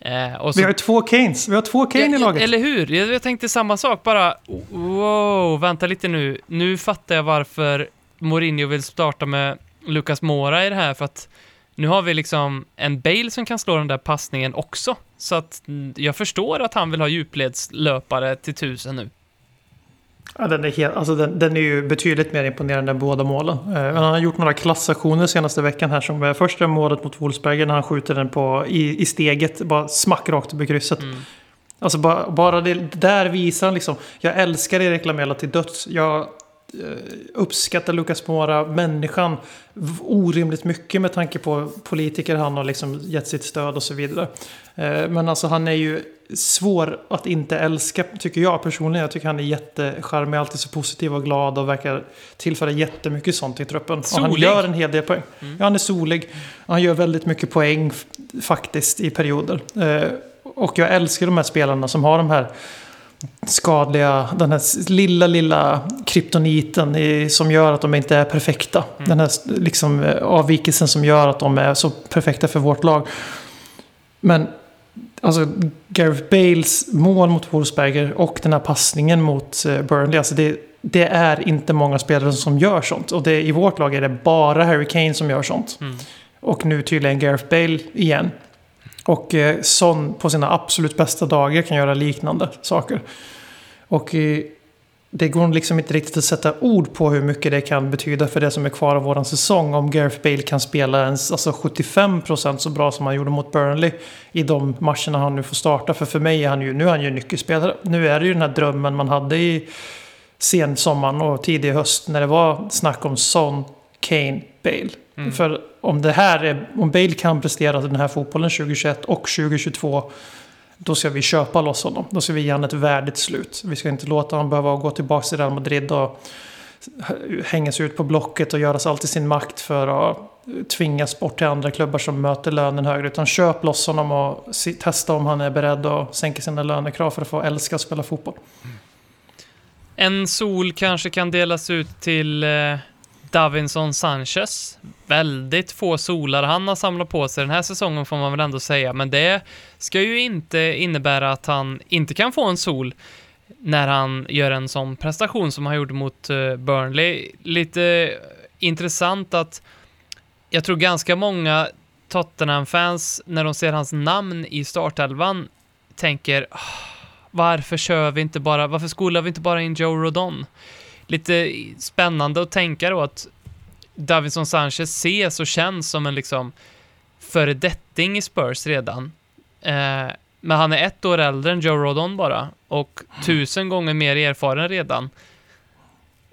Eh, så Vi har två Kanes, vi har två Kane i laget. Eller hur? Jag, jag tänkte samma sak, bara wow, vänta lite nu. Nu fattar jag varför Mourinho vill starta med Lucas Moura i det här, för att nu har vi liksom en Bale som kan slå den där passningen också. Så att mm, jag förstår att han vill ha djupledslöpare till tusen nu. Ja, den, är helt, alltså den, den är ju betydligt mer imponerande än båda målen. Eh, men han har gjort några klassaktioner senaste veckan här. Som första målet mot Wolfsberger när han skjuter den på, i, i steget, bara smack rakt över krysset. Mm. Alltså bara, bara det där visar han liksom. Jag älskar Erik Lamela till döds. Jag eh, uppskattar Lucas Moura, människan, orimligt mycket med tanke på politiker han har liksom gett sitt stöd och så vidare. Eh, Men alltså han är ju svår att inte älska, tycker jag personligen. Jag tycker han är jättecharmig, alltid så positiv och glad och verkar tillföra jättemycket sånt i truppen. Och han Solig. gör en hel del poäng. Ja, han är solig. Han gör väldigt mycket poäng faktiskt i perioder. Eh, Och jag älskar de här spelarna som har de här skadliga, den här lilla, lilla kryptoniten i, som gör att de inte är perfekta. Den här liksom, eh, avvikelsen som gör att de är så perfekta för vårt lag. Men alltså Gareth Bales mål mot Wolfsberger och den här passningen mot eh, Burnley, alltså det, det är inte många spelare som gör sånt. Och det, i vårt lag är det bara Harry Kane som gör sånt. Mm. Och nu tydligen Gareth Bale igen. Och eh, Son på sina absolut bästa dagar kan göra liknande saker. Och eh, det går liksom inte riktigt att sätta ord på hur mycket det kan betyda för det som är kvar av våran säsong. Om Gareth Bale kan spela ens alltså 75% så bra som han gjorde mot Burnley i de matcherna han nu får starta. För för mig är han ju, nu är han ju nyckelspelare. Nu är det ju den här drömmen man hade i sen sommaren och tidig höst när det var snack om Son, Kane, Bale. Mm. För om det här är, om Bale kan prestera den här fotbollen 2021 och 2022 då ska vi köpa loss honom. Då ska vi ge honom ett värdigt slut. Vi ska inte låta honom behöva gå tillbaka till Real Madrid och hänga sig ut på blocket och göra allt i sin makt för att tvingas bort till andra klubbar som möter lönen högre. Utan köp loss honom och testa om han är beredd att sänka sina lönekrav för att få älska att spela fotboll. En sol kanske kan delas ut till eh, Davinson Sanchez. Väldigt få solar han har samlat på sig den här säsongen får man väl ändå säga, men det ska ju inte innebära att han inte kan få en sol när han gör en sån prestation som han gjorde mot eh, Burnley. Lite intressant att jag tror ganska många Tottenham-fans, när de ser hans namn i startelvan, tänker ah, varför kör vi inte bara, varför skolar vi inte bara in Joe Rodon? Lite spännande att tänka då att Davinson Sanchez ses och känns som en liksom föredetting i Spurs redan. Eh, men han är ett år äldre än Joe Rodon bara och tusen gånger mer erfaren redan.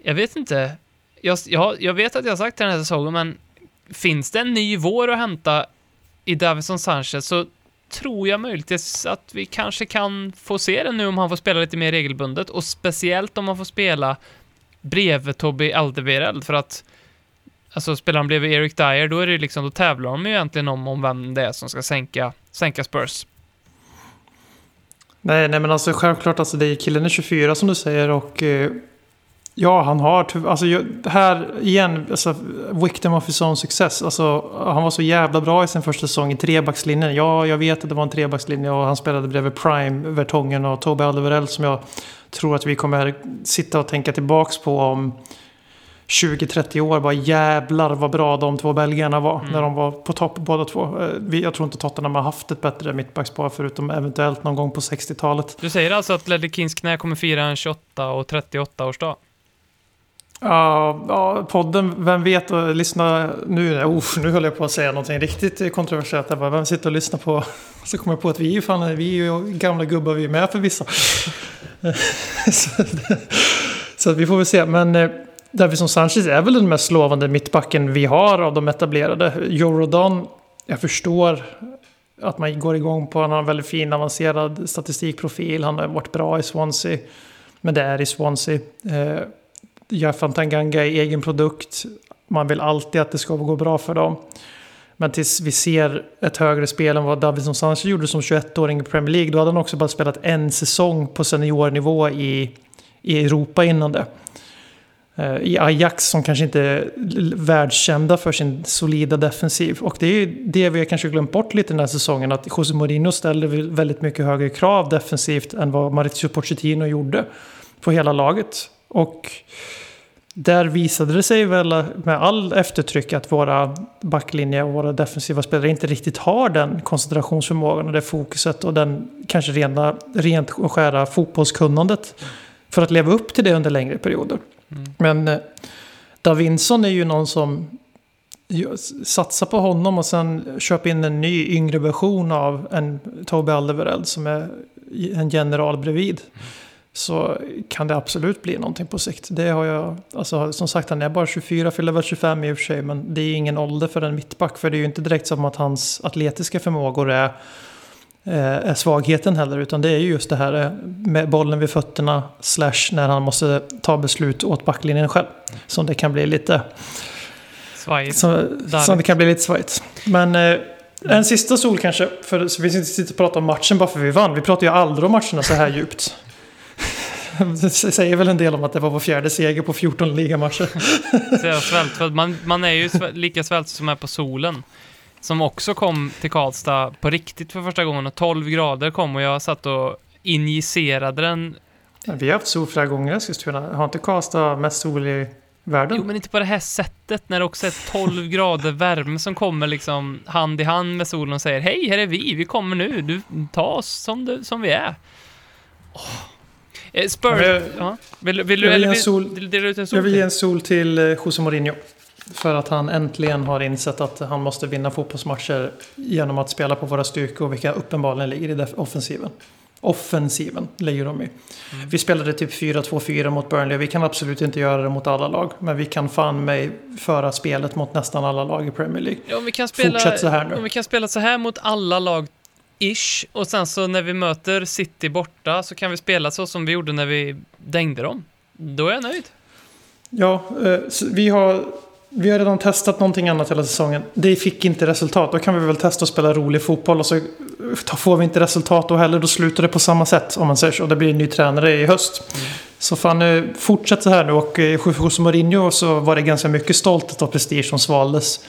Jag vet inte. Jag, jag, jag vet att jag har sagt det den här säsongen, men finns det en ny vår att hämta i Davison Sanchez så tror jag möjligtvis att vi kanske kan få se det nu om han får spela lite mer regelbundet och speciellt om han får spela bredvid Tobbe Aldevereld för att alltså spelar han bredvid Eric Dyer då är det liksom, då tävlar de ju egentligen om, om vem det är som ska sänka, sänka Spurs. Nej, nej men alltså självklart, alltså det är killen är 24 som du säger och eh, ja, han har alltså här igen, alltså victim of his own success. Alltså han var så jävla bra i sin första säsong i trebackslinjen. Ja, jag vet att det var en trebackslinje och han spelade bredvid Prime, Vertongen och Tobbe Alderweireld som jag tror att vi kommer sitta och tänka tillbaks på om 20-30 år. Bara jävlar vad bra de två belgarna var när de var på topp båda två. Eh, jag tror inte Tottenham har haft ett bättre mittbackspar förutom eventuellt någon gång på 60-talet. Du säger alltså att Ledley Kings knä kommer fira en 28 och 38 årsdag? Ja, ja, podden, vem vet och lyssna nu. Uff, nu höll jag på att säga någonting riktigt kontroversiellt. Jag bara, vem sitter och lyssnar på? Så kommer jag på att vi är ju fan, vi är ju gamla gubbar vi är med för vissa. så, så att vi får väl se. Men eh, Davison Sanchez är väl den mest lovande mittbacken vi har av de etablerade. Eurodon, jag förstår att man går igång på. Han har en väldigt fin avancerad statistikprofil. Han har varit bra i Swansea. Men det är i Swansea. Eh, Eh, Jaffan Tanganga är egen produkt. Man vill alltid att det ska gå bra för dem. Men tills vi ser ett högre spel än vad Davidson Sanchez gjorde som 21-åring i Premier League. Då hade han också bara spelat en säsong på seniornivå i, i Europa innan det. Eh, I Ajax som kanske inte är världskända för sin solida defensiv. Och det är ju det vi har kanske glömt bort lite den här säsongen. Att José Mourinho ställde väldigt mycket högre krav defensivt än vad Maurizio Pochettino gjorde på hela laget. Och där visade det sig väl med all eftertryck att våra backlinje och våra defensiva spelare inte riktigt har den koncentrationsförmågan och det fokuset och den kanske rena, rent och skära fotbollskunnandet för att leva upp till det under längre perioder. Men eh, Davinson är ju någon som satsar på honom och sen köper in en ny yngre version av en Toby Alderweireld som är en general bredvid så kan det absolut bli någonting på sikt. Det har jag, alltså, som sagt han är bara 24, fyller väl 25 i och för sig, men det är ingen ålder för en mittback. För det är ju inte direkt som att hans atletiska förmågor är, eh, är svagheten heller, utan det är ju just det här med bollen vid fötterna, slash när han måste ta beslut åt backlinjen själv. Som det kan bli lite, Svajigt. som, som det kan bli lite svajigt. Men eh, en sista sol kanske, för så vi inte sitta och prata om matchen bara för vi vann. Vi pratar ju aldrig om matcherna så här djupt. Det säger väl en del om att det var vår fjärde seger på 14 ligamatcher. Svältfödd. Man, man är ju lika svältig som är på solen. Som också kom till Karlstad på riktigt för första gången och 12 grader kom och jag satt och injicerade den. Vi har haft sol flera gånger i Eskilstuna. Har inte Karlstad mest sol i världen? Jo, men inte på det här sättet när det också är 12 grader värme som kommer liksom hand i hand med solen och säger Hej, här är vi, vi kommer nu, du, ta oss som, du, som vi är. Åh. Eh, Spurs, Jag vill- ja. vill, vill du vill eller ge en vill, sol- vill en sol Jag vill ge till? en sol till eh, José Mourinho. För att han äntligen har insett att han måste vinna fotbollsmatcher genom att spela på våra styrkor, vilka uppenbarligen ligger i offensiven. Offensiven ligger de i. Mm. Vi spelade typ 4-2-4 mot Burnley. Vi kan absolut inte göra det mot alla lag. Men vi kan fan mig föra spelet mot nästan alla lag i Premier League. Ja, om vi kan spela, Fortsätt så här nu. Om vi kan spela så här mot alla lag, ish, och sen så när vi möter City borta så kan vi spela så som vi gjorde när vi dängde dem. Då är jag nöjd. Ja, eh, vi har, vi har redan testat någonting annat hela säsongen. Det fick inte resultat. Då kan vi väl testa att spela rolig fotboll. Och så eh, får vi inte resultat då heller. Då slutar det på samma sätt om man säger så. Det blir en ny tränare i höst. Så fan, eh, fortsätt så här nu. Och José Mourinho så var det ganska mycket stolthet och prestige som svaldes.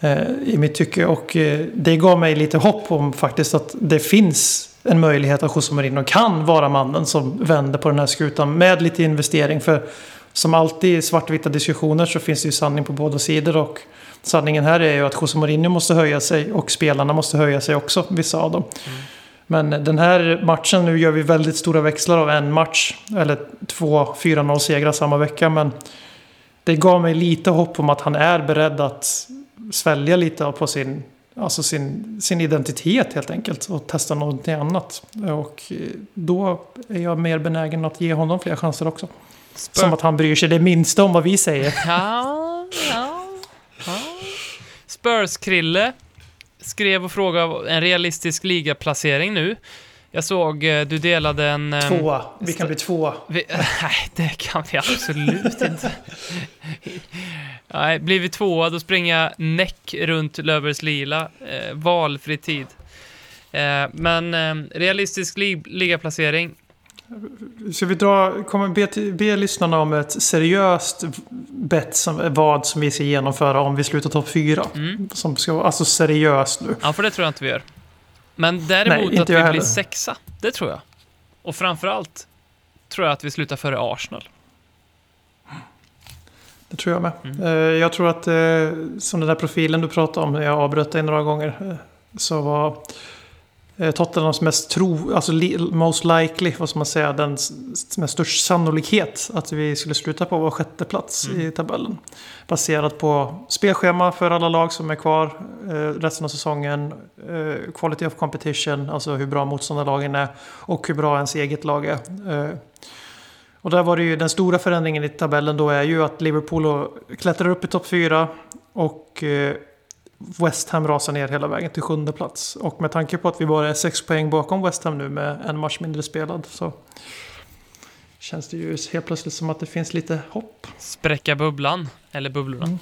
Eh, I mitt tycke. Och eh, det gav mig lite hopp om faktiskt att det finns en möjlighet att José Mourinho kan vara mannen som vänder på den här skutan med lite investering. För som alltid i svartvita diskussioner så finns det ju sanning på båda sidor. Och sanningen här är ju att José Mourinho måste höja sig och spelarna måste höja sig också, vissa av dem. Men den här matchen, nu gör vi väldigt stora växlar av en match. Eller två 4-0 segrar samma vecka. Men det gav mig lite hopp om att han är beredd att svälja lite på sin, alltså sin, sin identitet helt enkelt. Och testa någonting annat. Och eh, då är jag mer benägen att ge honom fler chanser också. Som att han bryr sig det minsta om vad vi säger. Ja, ja, ja. Spurs-Krille skrev och frågade en realistisk ligaplacering nu. Jag såg eh, du delade en... ehm, Tvåa. Vi kan bli tvåa. Vi, nej, det kan vi absolut inte. nej, blir vi tvåa då springer jag näck runt Löfbergs Lila. Eh, valfri tid. Eh, men eh, realistisk li ligaplacering. Ska vi dra, kommer be, be lyssnarna om ett seriöst bett som vad som vi ska genomföra om vi slutar topp fyra. Mm. Som ska alltså seriöst nu. Ja, för det tror jag inte vi gör. Men däremot Nej, att vi blir heller. sexa, det tror jag. Och framförallt tror jag att vi slutar före Arsenal. Det tror jag med. Mm. Eh, Jag tror att eh, som den där profilen du pratade om, jag avbröt dig några gånger, eh, så var Tottenhams mest tro, alltså most likely, vad ska man säga, den med störst sannolikhet att vi skulle sluta på vår sjätte plats Mm. i tabellen. Baserat på spelschema för alla lag som är kvar eh, resten av säsongen, eh, quality of competition, alltså hur bra motståndarlagen är och hur bra ens eget lag är. Eh, och där var det ju den stora förändringen i tabellen då är ju att Liverpool klättrar upp i topp fyra och eh, West Ham rasar ner hela vägen till sjunde plats. Och med tanke på att vi bara är sex poäng bakom West Ham nu med en match mindre spelad så känns det ju helt plötsligt som att det finns lite hopp. Spräcka bubblan, eller bubblorna. Mm.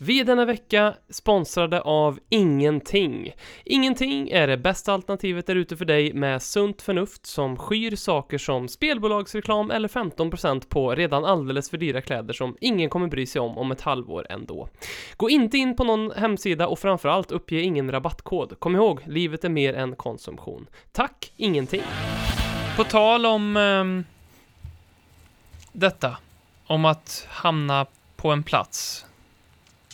Vi är denna vecka sponsrade av Ingenting. Ingenting är det bästa alternativet där ute för dig med sunt förnuft som skyr saker som spelbolagsreklam eller 15% på redan alldeles för dyra kläder som ingen kommer bry sig om om ett halvår ändå. Gå inte in på någon hemsida och framförallt uppge ingen rabattkod. Kom ihåg, livet är mer än konsumtion. Tack, Ingenting. På tal om ehm, detta, om att hamna på en plats.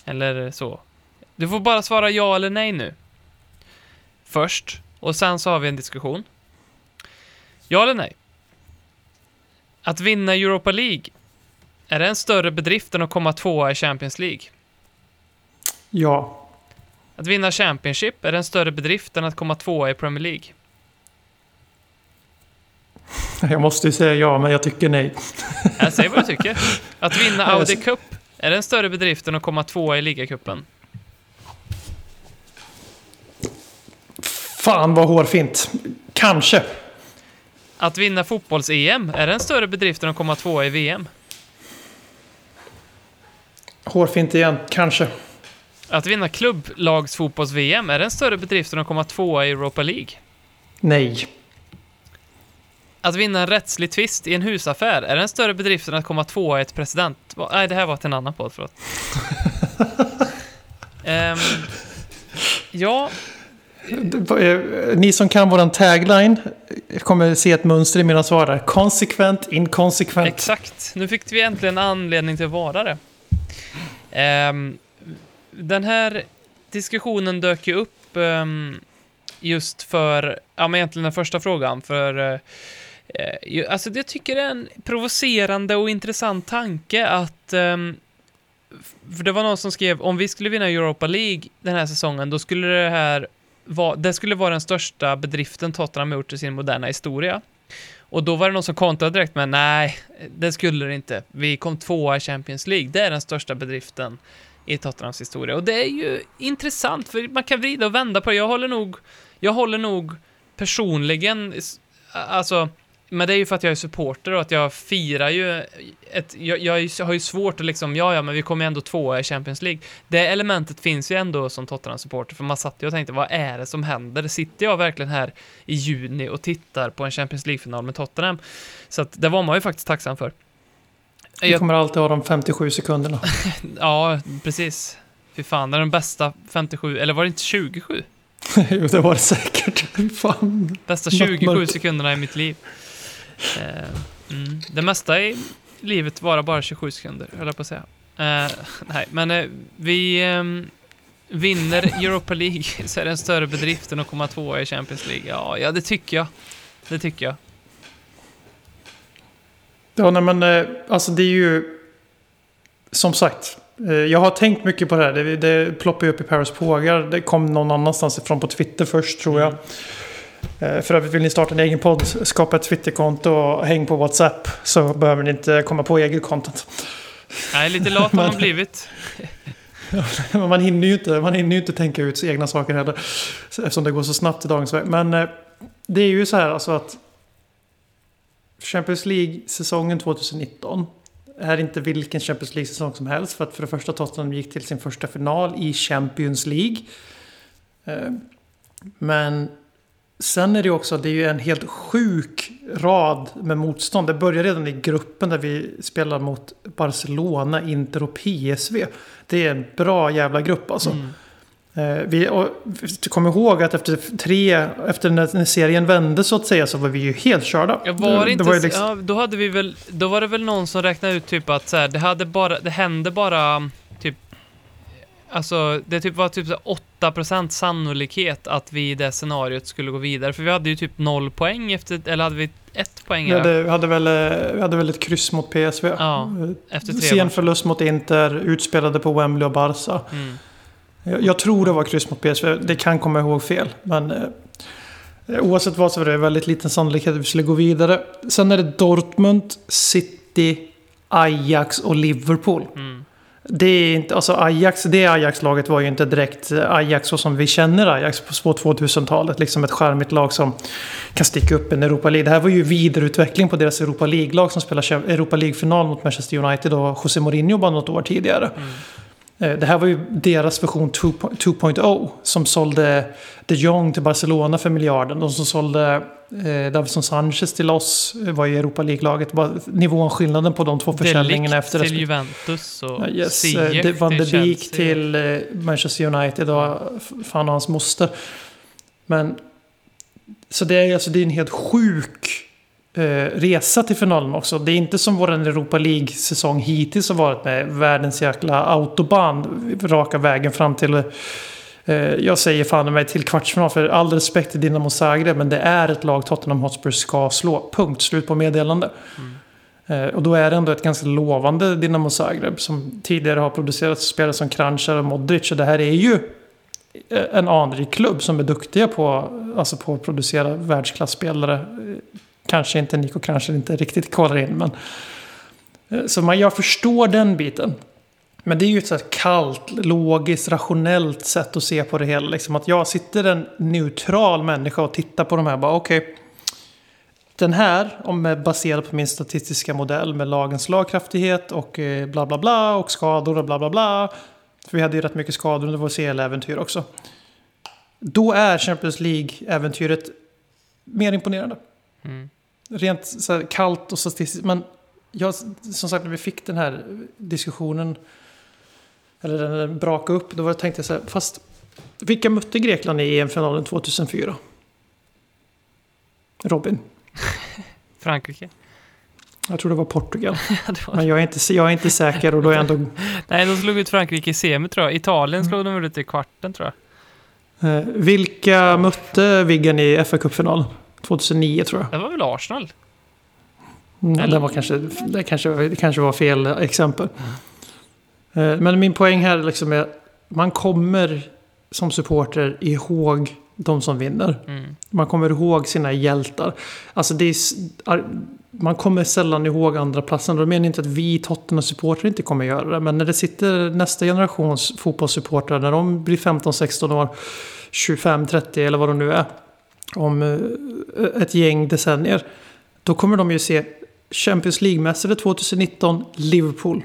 Eller så. Du får bara svara ja eller nej nu. Först, och sen så har vi en diskussion. Ja eller nej? Att vinna Europa League, är det en större bedrift än att komma tvåa i Champions League? Ja, Att vinna Championship, är det en större bedrift än att komma tvåa i Premier League? jag måste ju säga ja men jag tycker nej. Jag säger vad du tycker. Att vinna Audi Cup, är det en större bedrift än att komma tvåa i ligacupen? Fan vad hårfint. Kanske. Att vinna fotbolls-EM, är det en större bedrift än att komma tvåa i VM? Hårfint igen. Kanske. Att vinna klubblagsfotbolls-VM, är det en större bedrift än att komma tvåa i Europa League? Nej. Att vinna en rättslig tvist i en husaffär, är det en större bedrift än att komma tvåa i ett president... Nej, det här var till en annan podd, förlåt. Ehm, ja, Eh, Ni som kan våran tagline kommer se ett mönster i mina svar där. Konsekvent, inkonsekvent. Exakt. Nu fick vi äntligen anledning till att vara det. Ehm, den här diskussionen dök ju upp ehm, just för, ja men egentligen den första frågan, för eh, eh, alltså jag tycker det är en provocerande och intressant tanke att ehm, för det var någon som skrev om vi skulle vinna Europa League den här säsongen, då skulle det här vara, det skulle vara den största bedriften Tottenham gjort i sin moderna historia. Och då var det någon som kontrade direkt med nej, det skulle det inte. Vi kom tvåa i Champions League. Det är den största bedriften i Tottenhams historia. Och det är ju intressant, för man kan vrida och vända på det. Jag håller nog, jag håller nog personligen, alltså, men det är ju för att jag är supporter och att jag firar ju ett, jag, jag har ju svårt att liksom, ja ja, men vi kommer ju ändå tvåa i Champions League. Det elementet finns ju ändå som Tottenham-supporter, för man satt ju och tänkte, vad är det som händer? Sitter jag verkligen här i juni och tittar på en Champions League-final med Tottenham? Så att det var man ju faktiskt tacksam för. Vi Jag, kommer alltid ha de 57 sekunderna. ja, precis. Fy fan, det är den bästa 57, eller var det inte 27? jo, det var det säkert. Fan. Bästa Något 27 mörkt. sekunderna i mitt liv. Eh, mm. Det mesta i livet varar bara 27 sekunder, höll jag på att säga. Eh, nej, men eh, vi ehm, vinner Europa League så är det en större bedrift än att komma tvåa i Champions League. Ja, ja, det tycker jag. Det tycker jag. Ja, nej, men eh, alltså det är ju... Som sagt, jag har tänkt mycket på det här. Det, det ploppar ju upp i Paris Pågar. Det kom någon annanstans ifrån på Twitter först, tror jag. Eh, För övrigt vill ni starta en egen podd, skapa ett Twitterkonto och häng på WhatsApp så behöver ni inte komma på eget content. Nej, lite lat har man blivit. man, hinner ju inte, man hinner ju inte tänka ut egna saker heller. Eftersom det går så snabbt i dagens värld. Men eh, det är ju så här alltså att Champions League-säsongen 2019 är inte vilken Champions League-säsong som helst. För att för det första Tottenham gick till sin första final i Champions League. Eh, Men sen är det också, det är ju en helt sjuk rad med motstånd. Det börjar redan i gruppen där vi spelar mot Barcelona, Inter och PSV. Det är en bra jävla grupp alltså. Eh, Vi, kom ihåg att efter tre, efter när, serien vände så att säga så var vi ju helt körda. Ja, var det inte, var ju så- liksom- ja, då hade vi väl, då var det väl någon som räknade ut typ att så här, det hade bara, det hände bara alltså det typ var typ så här 8% sannolikhet att vi i det scenariot skulle gå vidare, för vi hade ju typ noll poäng efter, eller hade vi ett poäng? Här? hade, vi, hade väl, eh, vi hade väl ett kryss mot PSV. Ja, Eh, efter tre Sen förlust mot Inter, utspelade på Wembley och Barca. Mm. Jag, jag tror det var kryss mot PSV, det kan komma ihåg fel. Men eh, oavsett vad så var det väldigt liten sannolikhet att vi skulle gå vidare. Sen är det Dortmund, City, Ajax och Liverpool. Mm. Det är inte, alltså Ajax, det Ajax-laget var ju inte direkt Ajax så som vi känner Ajax på 2000-talet. Liksom ett charmigt lag som kan sticka upp en Europa League. Det här var ju vidareutveckling på deras Europa League-lag som spelar Europa League-final mot Manchester United och José Mourinho bara något år tidigare. Eh, Det här var ju deras version 2.0 2.0 som sålde de Jong till Barcelona för miljarden. De som sålde eh, Davison Sanchez till oss eh, var ju Europa League-laget. Nivån, skillnaden på de två försäljningarna efter till Juventus och yes, Ziyech eh, Van till de Beek till eh, Manchester United och fan och hans moster. Men så det är, alltså, det är en helt sjuk eh, resa till finalen också. Det är inte som vår Europa League-säsong hittills har varit med världens jäkla autobahn raka vägen fram till eh, jag säger fan mig till kvartsfinal för all respekt till Dinamo Zagreb men det är ett lag Tottenham Hotspur ska slå. Punkt slut på meddelande. Eh, Och då är det ändå ett ganska lovande Dinamo Zagreb som tidigare har producerat spelare som Kranjčar och Modric. Och det här är ju eh, en anrik klubb som är duktiga på, alltså på att producera världsklasspelare. Eh, Kanske inte Nico Kranjčar inte riktigt kvalar in men... eh, Så man, jag förstår den biten. Men det är ju ett så kallt, logiskt, rationellt sätt att se på det hela. Liksom att jag sitter en neutral människa och tittar på de här bara okej. Den här, om baserad på min statistiska modell med lagens slagkraftighet och eh, bla bla bla och skador och bla bla bla. För vi hade ju rätt mycket skador under vår CL-äventyr också. Då är Champions League-äventyret mer imponerande. Mm. Rent så kallt och statistiskt. Men jag, som sagt, när vi fick den här diskussionen, eller den brakade upp, då var tänkte jag så här, fast vilka mötte Grekland i EM-finalen 2004? Robin? Frankrike. Jag tror det var Portugal. Men jag är inte, jag är inte säker och då är jag ändå... Nej, de slog ut Frankrike i semi tror jag. Italien Mm. slog de väl ut i kvarten tror jag. Eh, vilka mötte Viggen i fa Cup-finalen? 2009 tror jag. Det var väl Arsenal? Mm, Eller- det, var kanske, det, kanske, det kanske var fel exempel. Eh, Men min poäng här liksom är man kommer som supporter ihåg de som vinner. Mm. Man kommer ihåg sina hjältar. Alltså det är, man kommer sällan ihåg andra platsen. Då menar inte att vi Tottenham-supportrar inte kommer göra det. Men när det sitter nästa generations fotbollssupportrar, när de blir 15-16 år, 25-30 eller vad de nu är, om eh, ett gäng decennier. Då kommer de ju se Champions League-mästare 2019, Liverpool.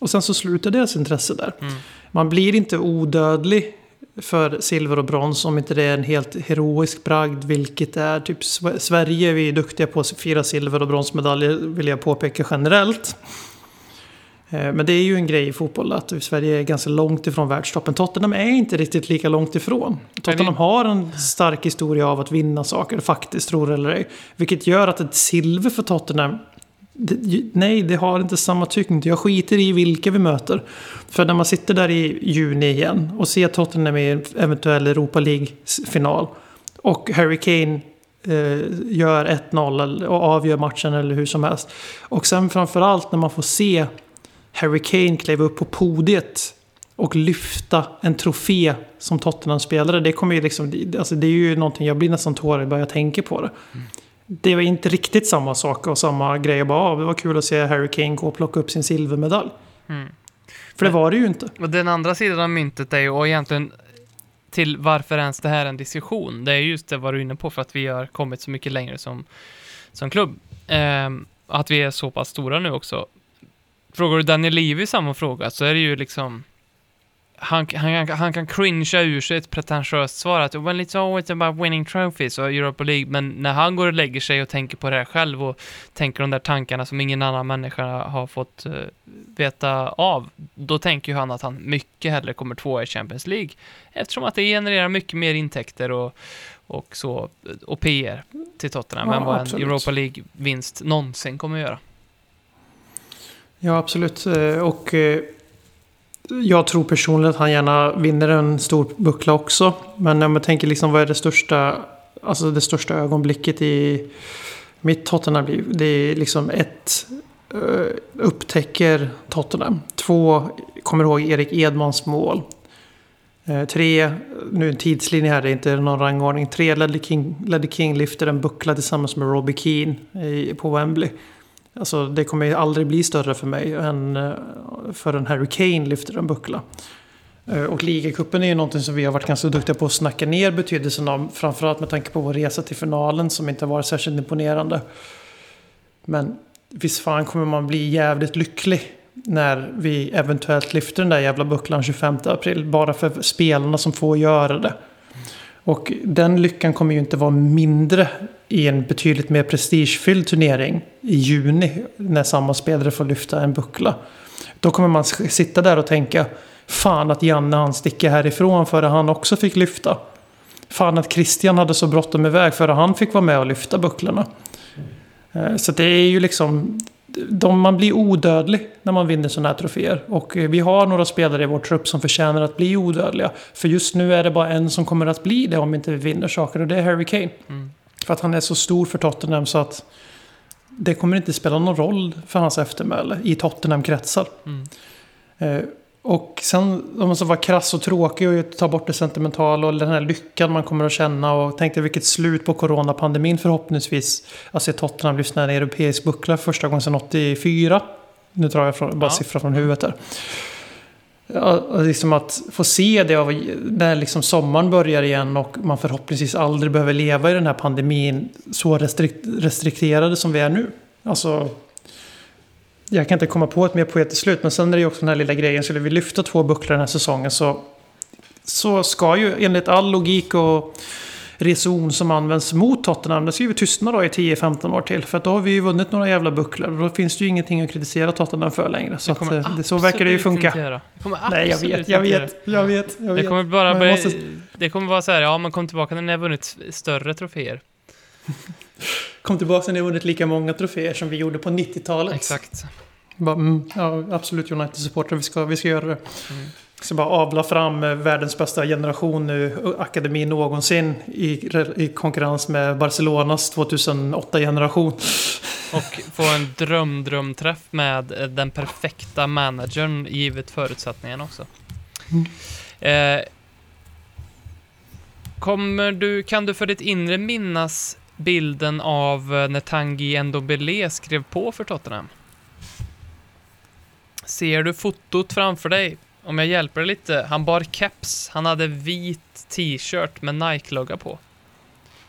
Och sen så slutar deras intresse där. Mm. Man blir inte odödlig för silver och brons om inte det är en helt heroisk bragd, vilket är typ Sve- Sverige. Vi är duktiga på att fira silver och bronsmedaljer, vill jag påpeka generellt. Eh, Men det är ju en grej i fotboll att Sverige är ganska långt ifrån världstoppen. Tottenham är inte riktigt lika långt ifrån. Tottenham har en stark historia av att vinna saker, faktiskt, tror eller ej. Vilket gör att ett silver för Tottenham nej, det har inte samma tyngd. Jag skiter i vilka vi möter. För när man sitter där i juni igen och ser Tottenham i en eventuell Europa League-final och Harry Kane eh, gör 1-0 och avgör matchen eller hur som helst. Och sen framförallt när man får se Harry Kane kliva upp på podiet och lyfta en trofé som Tottenham-spelare. Det kommer ju liksom, alltså det är ju någonting, jag blir nästan tårig bara jag tänker på det. Mm. Det var inte riktigt samma sak och samma grej. Jag bara, ah, det var kul att se Harry Kane gå och plocka upp sin silvermedalj. För det var det ju inte. Och den andra sidan av myntet är ju, och egentligen till varför ens det här är en diskussion, det är just det vad du är inne på, för att vi har kommit så mycket längre som, som klubb. Ehm, att vi är så pass stora nu också. Frågar du Daniel Levy samma fråga så är det ju liksom han, han, han kan cringea ur sig ett pretentiöst svar att well it's always about winning trophies och Europa League, men när han går och lägger sig och tänker på det här själv och tänker de där tankarna som ingen annan människa har fått uh, veta av, då tänker ju han att han mycket hellre kommer tvåa i Champions League, eftersom att det genererar mycket mer intäkter och, och så, och PR till Tottenham Ja, än vad en Europa League-vinst någonsin kommer att göra. Ja, absolut. Eh, Och eh, jag tror personligen att han gärna vinner en stor buckla också. Men om jag tänker liksom vad är det största, alltså det största ögonblicket i mitt Tottenham-liv? Det är liksom ett, eh, upptäcker Tottenham. Två, kommer ihåg Erik Edmans mål. Eh, tre, nu en tidslinje här, det är inte någon rangordning. Tre, Ledley King, Ledley King lyfter en buckla tillsammans med Robbie Keane i- på Wembley. Alltså det kommer ju aldrig bli större för mig än eh, förrän Harry Kane lyfter en buckla. Eh, och ligacupen är ju någonting som vi har varit ganska duktiga på att snacka ner betydelsen av. Framförallt med tanke på vår resa till finalen som inte var särskilt imponerande. Men visst fan kommer man bli jävligt lycklig när vi eventuellt lyfter den där jävla bucklan 25 april. Bara för spelarna som får göra det. Och den lyckan kommer ju inte vara mindre i en betydligt mer prestigefylld turnering i juni när samma spelare får lyfta en buckla. Då kommer man sitta där och tänka Fan att Janne han sticker härifrån före han också fick lyfta. Fan att Christian hade så bråttom iväg före han fick vara med och lyfta bucklorna. Eh, Så det är ju liksom... De, man blir odödlig när man vinner sådana här troféer. Och eh, vi har några spelare i vår trupp som förtjänar att bli odödliga. För just nu är det bara en som kommer att bli det om inte vi vinner saker och det är Harry Kane. Mm. För att han är så stor för Tottenham så att det kommer inte spela någon roll för hans eftermäle i Tottenham-kretsar. Mm. Eh, och sen om man ska vara krass och tråkig och ta bort det sentimentala och den här lyckan man kommer att känna och tänkte vilket slut på coronapandemin förhoppningsvis. Att se Tottenham lyfta en europeisk buckla för första gången sedan 84. Nu drar jag från, bara Ja. siffror från huvudet här. Liksom att få se det av, när liksom sommaren börjar igen och man förhoppningsvis aldrig behöver leva i den här pandemin så restrikt, restrikterade som vi är nu. Alltså, jag kan inte komma på ett mer poetiskt slut, men sen är det ju också den här lilla grejen, skulle vi lyfta två bucklor den här säsongen så, så ska ju enligt all logik och reson som används mot Tottenham, det ska ju tystna då i 10-15 år till. För att då har vi ju vunnit några jävla bucklor och då finns det ju ingenting att kritisera Tottenham för längre. Så, Det att, eh, det, så verkar det ju funka. Det Nej, jag vet, jag vet, jag vet, jag vet. Det kommer bara jag måste- det kommer vara så här, ja man kom tillbaka när ni har vunnit större troféer. Kom tillbaka när ni har vunnit lika många troféer som vi gjorde på 90-talet. Exakt. Bara, mm, ja, absolut United-supportrar, vi ska, vi ska göra det. Mm. Så bara avla fram eh, världens bästa generation nu, eh, akademi någonsin i, i konkurrens med Barcelonas 2008-generation. Och få en dröm-drömträff med eh, den perfekta managern givet förutsättningarna också. Eh, kommer du, kan du för ditt inre minnas bilden av när Tanguy Ndombele skrev på för Tottenham? Ser du fotot framför dig? Om jag hjälper dig lite. Han bar keps, han hade vit t-shirt med Nike-logga på.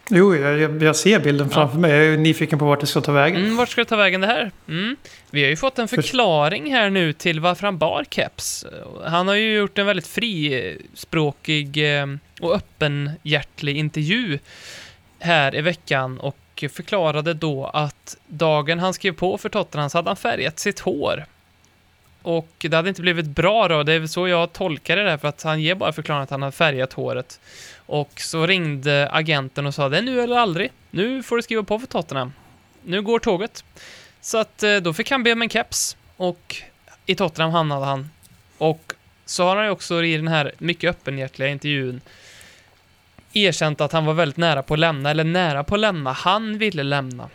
Jo, jag, jag, ser bilden framför mig. Jag är nyfiken på vart det ska ta vägen. Mm, vart ska det ta vägen det här? Mm. Vi har ju fått en För- förklaring här nu till varför han bar keps. Han har ju gjort en väldigt frispråkig eh, och öppenhjärtlig intervju här i veckan och förklarade då att dagen han skrev på för Tottenham så hade han färgat sitt hår. Och det hade inte blivit bra då, det är väl så jag tolkar det där, för att han ger bara förklaringen att han har färgat håret. Och så ringde agenten och sa det är nu eller aldrig. Nu får du skriva på för Tottenham. Nu går tåget. Så att eh, då fick han be om en keps och i Tottenham hamnade han. Och så har han ju också i den här mycket öppenhjärtiga intervjun erkänt att han var väldigt nära på att lämna, eller nära på att lämna. Han ville lämna.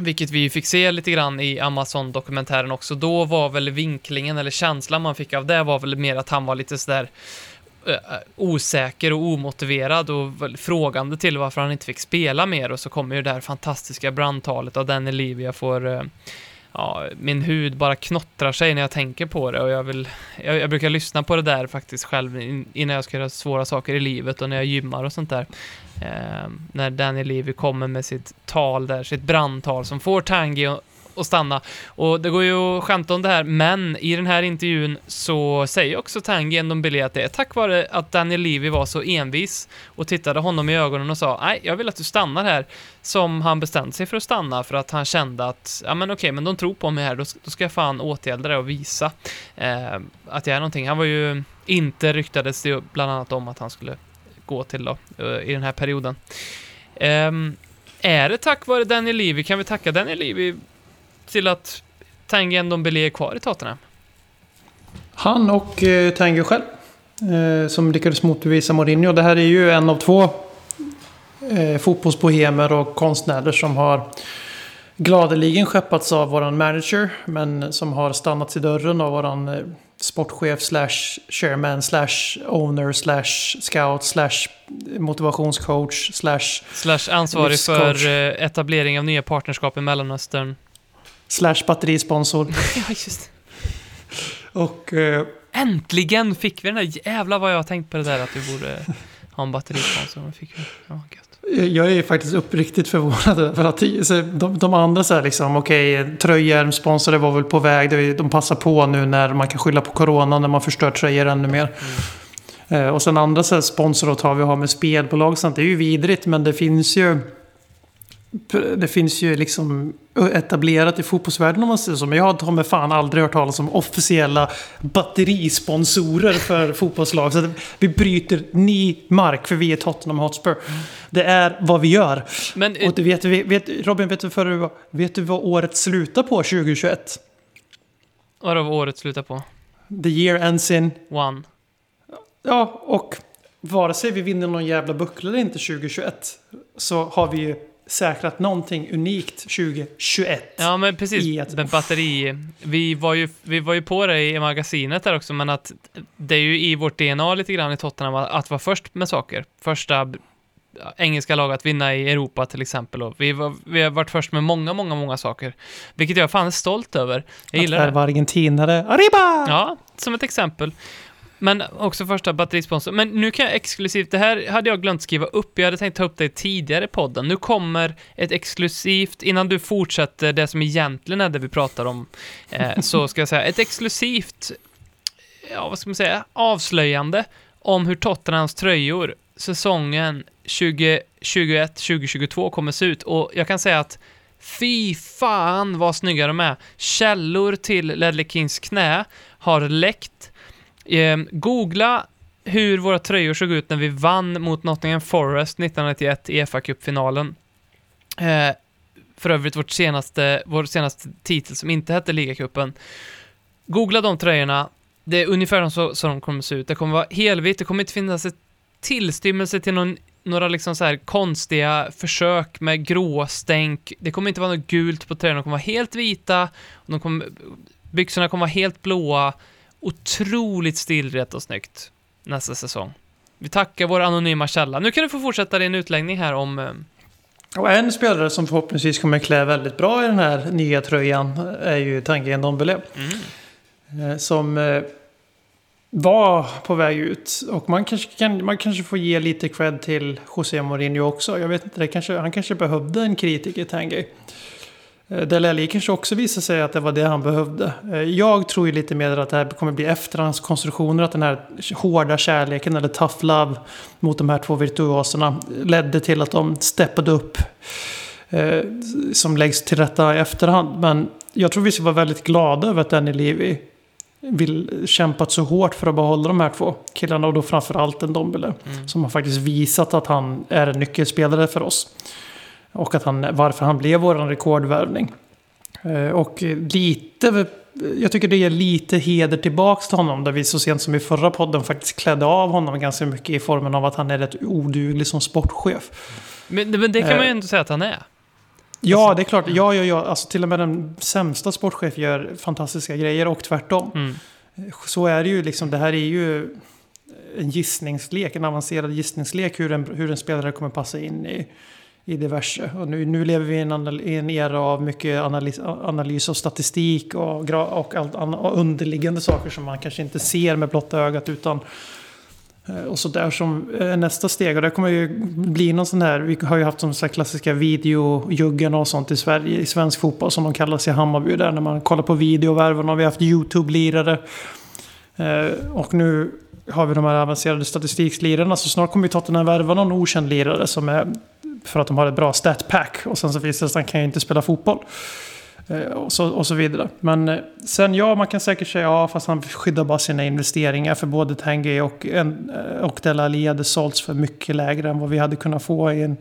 Vilket vi fick se lite grann i Amazon-dokumentären också. Då var väl vinklingen, eller känslan man fick av det var väl mer att han var lite sådär eh, eh, osäker och omotiverad och frågande till varför han inte fick spela mer och så kommer ju det här fantastiska brandtalet av Danny Levy. Får, eh, ja, min hud bara knottrar sig när jag tänker på det och jag vill, jag, jag brukar lyssna på det där faktiskt själv in- innan jag ska göra svåra saker i livet och när jag gymmar och sånt där. Eh, när Daniel Levy kommer med sitt tal där, sitt brandtal som får Tangi att stanna. Och det går ju att skämta om det här, men i den här intervjun så säger också Tanguy Ndombele att det är tack vare att Daniel Levy var så envis och tittade honom i ögonen och sa nej, jag vill att du stannar här, som han bestämde sig för att stanna för att han kände att ja men okej, men de tror på mig här, då, då ska jag fan åtgärda det och visa eh, att jag är någonting. Han var ju inte ryktades det ju bland annat om att han skulle gå till då, eh, i den här perioden. Um, är det tack vare Daniel Levy? Kan vi tacka Daniel Levy till att Tanguy Ndombele är kvar i Tottenham? Han och eh, Tanger själv. Eh, som lyckades motbevisa Mourinho. Det här är ju en av två eh, fotbollsbohemer och konstnärer som har gladeligen skeppats av våran manager. Men som har stannat i dörren av våran eh, sportchef slash chairman slash owner slash scout slash motivationscoach slash Slash ansvarig Livscoach. för eh, etablering av nya partnerskap i Mellanöstern. Slash batterisponsor. ja, just Och eh, Äntligen fick vi den där, jävlar vad jag har tänkt på det där att vi borde ha en batterisponsor. Men fick vi. Ja, gött. Jag är faktiskt uppriktigt förvånad över att de, de andra så här liksom, okej, tröjärmsponsor var väl på väg. De passar på nu när man kan skylla på corona när man förstör tröjor ännu mer. Eh, och sen andra så här sponsoravtal vi har med spelbolag sånt, det är ju vidrigt men det finns ju det finns ju liksom etablerat i fotbollsvärlden om man säger så. Men jag har med fan aldrig hört talas om officiella batterisponsorer för fotbollslag. Så vi bryter ny mark för vi är Tottenham Hotspur. Det är vad vi gör. Men Och du vet, vet, Robin, vet du, för, vet du vad året slutar på 2021? vad var året slutar på? The year ends in... One. Ja, och vare sig vi vinner någon jävla buckla eller inte 2021 så har vi ju säkrat någonting unikt 2021. Ja, men precis. Med batteri. Vi var, ju, vi var ju på det i magasinet där också, men att det är ju i vårt DNA lite grann i Tottenham att, att vara först med saker. Första engelska lag att vinna i Europa till exempel. Och vi, var, vi har varit först med många, många, många saker. Vilket jag fan är stolt över. Jag Att gillar det. värva argentinare. Arriba! Ja, som ett exempel. Men också första batterisponsor. Men nu kan jag exklusivt, det här hade jag glömt skriva upp, jag hade tänkt ta upp det tidigare i podden. Nu kommer ett exklusivt, innan du fortsätter det som egentligen är det vi pratar om, eh, så ska jag säga ett exklusivt, ja vad ska man säga, avslöjande om hur Tottenhams tröjor säsongen 2021-2022 kommer se ut. Och jag kan säga att Fy fan vad snygga de är. Källor till Ledley Kings knä har läckt. Eh, googla hur våra tröjor såg ut när vi vann mot Nottingham Forest 1991 i FA-cupfinalen. Eh, för övrigt vårt senaste, vår senaste titel som inte hette ligacupen. Googla de tröjorna. Det är ungefär så, så de kommer se ut. Det kommer vara helvitt, det kommer inte finnas ett tillstymmelse till någon, några liksom så här konstiga försök med gråstänk. Det kommer inte vara något gult på tröjorna, de kommer vara helt vita. De kommer, byxorna kommer vara helt blåa. Otroligt stilrätt och snyggt nästa säsong. Vi tackar vår anonyma källa. Nu kan du få fortsätta din utläggning här om... eh, Och en spelare som förhoppningsvis kommer klä väldigt bra i den här nya tröjan är ju Tanguy Ndombele. Mm. Eh, Som eh, var på väg ut. Och man kanske, kan, man kanske får ge lite cred till José Mourinho också. Jag vet inte, det kanske, han kanske behövde en kritiker, Tanguy. Eh, Dele Alli kanske också visade sig att det var det han behövde. Eh, Jag tror ju lite mer att det här kommer bli efterhandskonstruktioner. Att den här hårda kärleken eller tough love mot de här två virtuoserna ledde till att de steppade upp. Eh, som läggs till rätta i efterhand. Men jag tror vi ska vara väldigt glada över att Danny Levy vill kämpat så hårt för att behålla de här två killarna och då framförallt en Dombele. Som har faktiskt visat att han är en nyckelspelare för oss. Och att han, varför han blev vår rekordvärvning. Eh, Och lite, jag tycker det ger lite heder tillbaks till honom. Där vi så sent som i förra podden faktiskt klädde av honom ganska mycket i formen av att han är rätt oduglig som sportchef. Men, men det kan man ju Eh. ändå säga att han är. Ja, det är klart. Ja, ja, ja. Alltså, till och med den sämsta sportchef gör fantastiska grejer och tvärtom. Mm. Så är det ju liksom. Det här är ju en gissningslek, en avancerad gissningslek hur en, hur en spelare kommer passa in i, i diverse. Och nu, nu lever vi i en, i en era av mycket analys, analys och statistik och, och, allt och underliggande saker som man kanske inte ser med blotta ögat utan eh, och så där som är nästa steg. Och det kommer ju bli någon sån här, vi har ju haft de så här klassiska videojuggen och sånt i Sverige, i svensk fotboll som de kallas i Hammarby där när man kollar på videovärvarna och vi har haft YouTube-lirare. Eh, och nu har vi de här avancerade statistikslirarna så snart kommer vi Tottenham värva någon okänd lirare som är för att de har ett bra statpack och sen så visar det sig att han kan ju inte spela fotboll. Eh, och så, och så vidare. Men eh, sen ja, man kan säkert säga ja, fast han skyddar bara sina investeringar. För både Tanguy och, en, eh, och Dele hade sålts för mycket lägre än vad vi hade kunnat få i en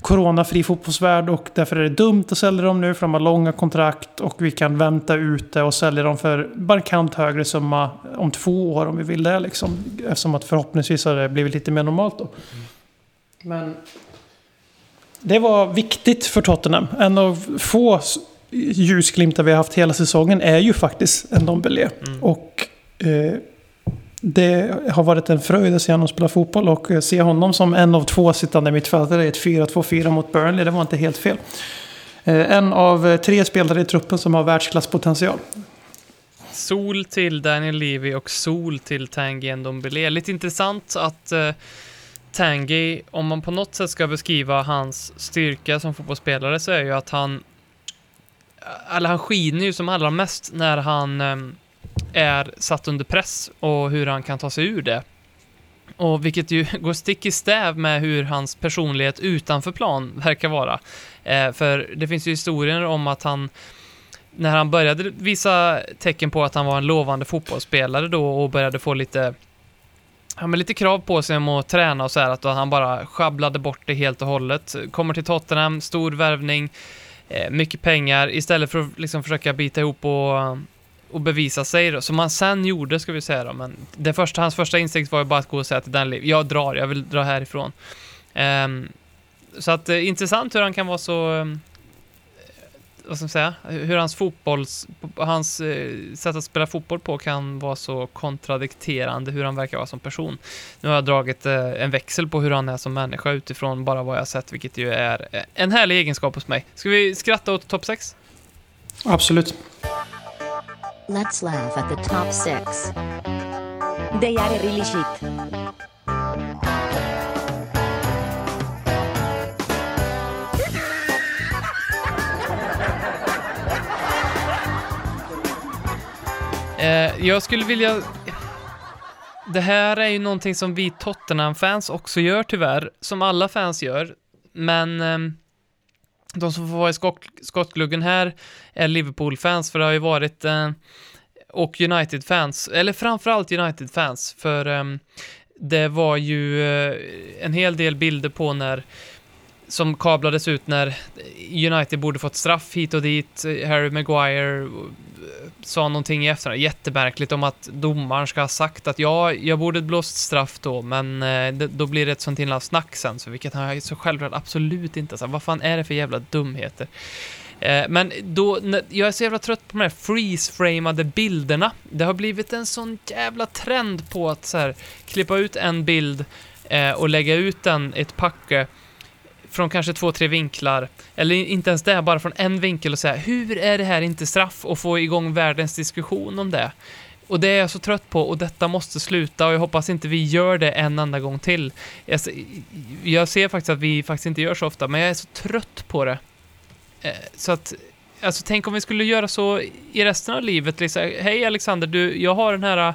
coronafri fotbollsvärld. Och därför är det dumt att sälja dem nu, för de har långa kontrakt. Och vi kan vänta ut det och sälja dem för markant högre summa om två år om vi vill det. Liksom. Eftersom att förhoppningsvis har det blivit lite mer normalt då. Men det var viktigt för Tottenham. En av få ljusglimtar vi har haft hela säsongen är ju faktiskt en Dombele. Och eh, det har varit en fröjd att se honom spela fotboll och eh, se honom som en av två sittande mittfältare i ett 4-2-4 mot Burnley, det var inte helt fel. Eh, en av eh, tre spelare i truppen som har världsklasspotential. Sol till Daniel Levy och sol till Tanguy Ndombele. Lite intressant att uh, Tanguy, om man på något sätt ska beskriva hans styrka som fotbollsspelare så är ju att han eller han skiner ju som allra mest när han ehm, är satt under press och hur han kan ta sig ur det. Och vilket ju går stick i stäv med hur hans personlighet utanför plan verkar vara. Eh, för det finns ju historier om att han när han började visa tecken på att han var en lovande fotbollsspelare då och började få lite Ja, men lite krav på sig om att träna och så här, att då han bara sjabblade bort det helt och hållet. Kommer till Tottenham, stor värvning, eh, mycket pengar, istället för att liksom försöka bita ihop och, och bevisa sig då. Som han sen gjorde, ska vi säga då, men det första, hans första instinkt var ju bara att gå och säga till Danley, jag drar, jag vill dra härifrån. Ehm, så att eh, intressant hur han kan vara så vad ska man säga, hur hans fotbolls, hans eh, sätt att spela fotboll på kan vara så kontradikterande hur han verkar vara som person. Nu har jag dragit eh, en växel på hur han är som människa utifrån bara vad jag sett, vilket ju är eh, en härlig egenskap hos mig. Ska vi skratta åt topp 6? Absolut. Let's laugh at the top six. They are really shit. Eh, jag skulle vilja... Det här är ju någonting som vi Tottenham-fans också gör tyvärr, som alla fans gör, men eh, de som får vara i skott, skottgluggen här är Liverpool-fans, för det har ju varit eh, och United-fans, eller framförallt United-fans, för ehm, det var ju eh, en hel del bilder på när som kablades ut när United borde fått straff hit och dit. Harry Maguire sa någonting i efterhand, jättemärkligt, om att domaren ska ha sagt att ja, jag borde blåst straff då, men eh, då blir det ett sånt himla snack sen, så vilket han så självklart absolut inte. sa. vad fan är det för jävla dumheter? Eh, men då, jag är så jävla trött på de här freeze-framade bilderna. Det har blivit en sån jävla trend på att så här, klippa ut en bild eh, och lägga ut den i ett packe från kanske två, tre vinklar, eller inte ens det, bara från en vinkel och säga hur är det här inte straff och få igång världens diskussion om det. Och det är jag så trött på och detta måste sluta och jag hoppas inte vi gör det en enda gång till. Jag, jag ser faktiskt att vi faktiskt inte gör så ofta, men jag är så trött på det. Eh, så att, alltså tänk om vi skulle göra så i resten av livet. Liksom, Hej Alexander, du, jag har den här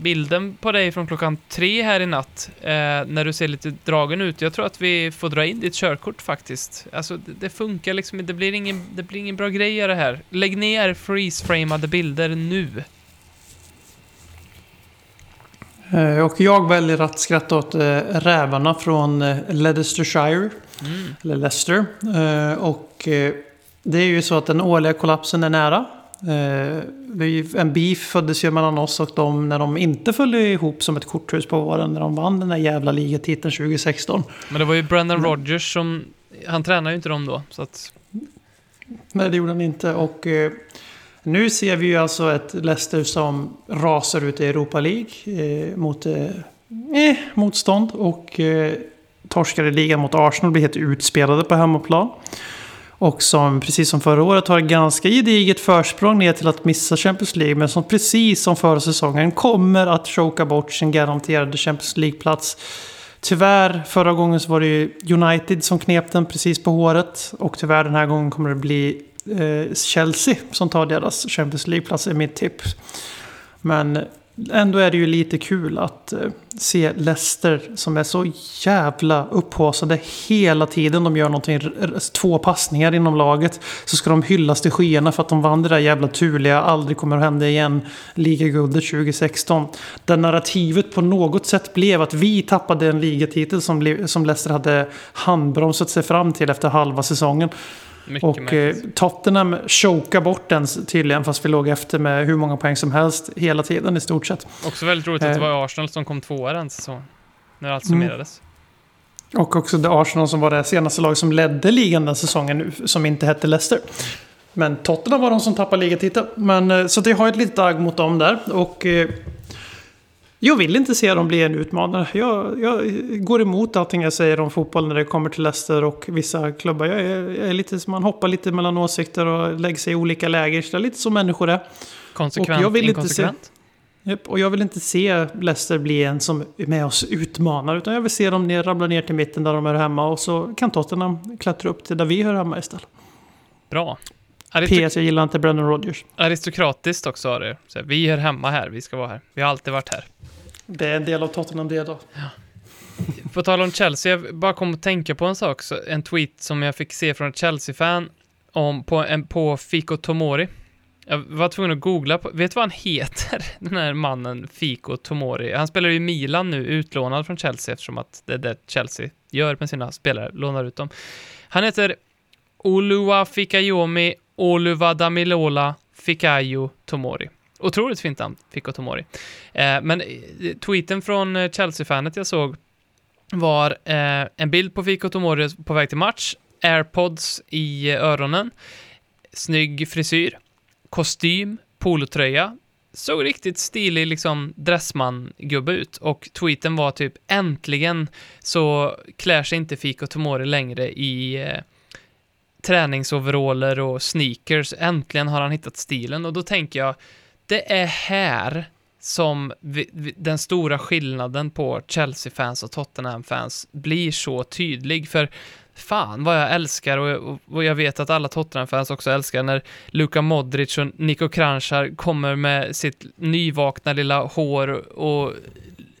bilden på dig från klockan tre här i natt, eh, när du ser lite dragen ut. Jag tror att vi får dra in ditt körkort faktiskt. Alltså, det, det funkar liksom det blir, ingen, det blir ingen bra grej av det här. Lägg ner freeze-framade bilder nu. Eh, Och jag väljer att skratta åt eh, rävarna från eh, Leicestershire. Mm. Eller Leicester. Och det är ju så att den årliga kollapsen är nära. Eh, En beef föddes ju mellan oss och dem när de inte föll ihop som ett korthus på våren. När de vann den där jävla ligatiteln 2016. Men det var ju Brendan Rodgers som... Han tränar ju inte dem då, så att... Nej, det gjorde han inte. Och eh, nu ser vi ju alltså ett Leicester som rasar ut i Europa League eh, mot eh, eh, motstånd. Och eh, torskar i ligan mot Arsenal, blir helt utspelade på hemmaplan. Och som precis som förra året har ett ganska gediget försprång ner till att missa Champions League. Men som precis som förra säsongen kommer att choka bort sin garanterade Champions League-plats. Tyvärr, förra gången så var det ju United som knep den precis på håret. Och tyvärr den här gången kommer det bli eh, Chelsea som tar deras Champions League-plats, är mitt tips. Men ändå är det ju lite kul att eh, se Leicester som är så jävla upphaussade hela tiden. De gör någonting, alltså två passningar inom laget. Så ska de hyllas till skyarna för att de vann det där jävla turliga, aldrig kommer att hända igen, ligaguldet 2016. Där narrativet på något sätt blev att vi tappade en ligatitel som, som Leicester hade handbromsat sig fram till efter halva säsongen. Mycket Och eh. Tottenham chokar bort den tydligen fast vi låg efter med hur många poäng som helst hela tiden i stort sett. Också väldigt roligt att det eh, var Arsenal som kom tvåa den säsongen. När allt Mm. summerades. Och också det Arsenal som var det senaste lag som ledde ligan den säsongen nu, som inte hette Leicester. Men Tottenham var de som tappade ligatiteln. Men eh, så det har ett litet agg mot dem där. Och eh, jag vill inte se dem bli en utmanare. Jag, jag går emot allting jag säger om fotboll när det kommer till Leicester och vissa klubbar. Jag är, jag är lite, man hoppar lite mellan åsikter och lägger sig i olika läger. Så det är lite som människor är. Konsekvent, jag vill inte se- och jag vill inte se Leicester bli en som är med oss utmanar. Utan jag vill se dem ner, ramla ner till mitten där de är hemma. Och så kan Tottenham klättra upp till där vi hör hemma istället. Bra. Aristo- PS, jag gillar inte Brendan Rodgers. aristokratiskt också har det. Vi är hemma här, vi ska vara här. Vi har alltid varit här. Det är en del av Tottenham det då. På tal om Chelsea, jag bara kom att tänka på en sak, så en tweet som jag fick se från ett Chelsea-fan om, på, en, på Fiko Tomori. Jag var tvungen att googla, på, vet du vad han heter, den här mannen Fiko Tomori? Han spelar ju i Milan nu, utlånad från Chelsea eftersom att det är det Chelsea gör med sina spelare, lånar ut dem. Han heter Olua Fikayomi Oluvadamilola Fikayo Tomori. Otroligt fint namn, Fiko Tomori. Eh, men eh, tweeten från eh, Chelsea-fanet jag såg var eh, en bild på Fiko Tomori på väg till match, airpods i öronen, snygg frisyr, kostym, polotröja, såg riktigt stilig liksom dressman-gubbe ut och tweeten var typ äntligen så klär sig inte Fiko Tomori längre i eh, träningsoveraller och sneakers. Äntligen har han hittat stilen och då tänker jag, det är här som vi, vi, den stora skillnaden på Chelsea-fans och Tottenham-fans blir så tydlig. För fan vad jag älskar och, och, och jag vet att alla Tottenham-fans också älskar när Luka Modric och Niko Kranjar kommer med sitt nyvakna lilla hår och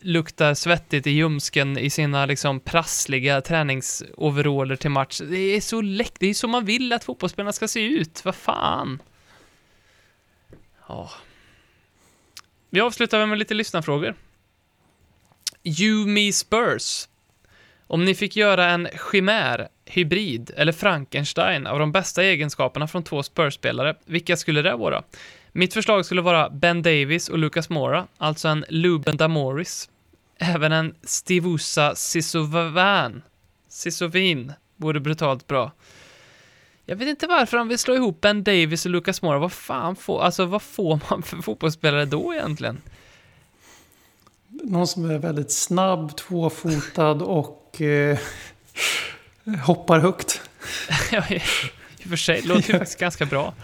luktar svettigt i ljumsken i sina liksom prassliga träningsoveraller till match. Det är så läckert, det är så man vill att fotbollsspelarna ska se ut, vad fan. Ja. Vi avslutar med lite lyssnarfrågor. You Me Spurs. Om ni fick göra en chimär, hybrid eller Frankenstein av de bästa egenskaperna från två Spurs-spelare, vilka skulle det vara? Mitt förslag skulle vara Ben Davis och Lucas Mora, alltså en Luben Damoris. Även en Stivusa Sisovan, Sisovin, vore brutalt bra. Jag vet inte varför han vill slå ihop Ben Davis och Lucas Mora. Vad fan får, alltså vad får man för fotbollsspelare då egentligen? Någon som är väldigt snabb, tvåfotad och eh, hoppar högt. Ja, I och för sig, det låter ju faktiskt ganska bra.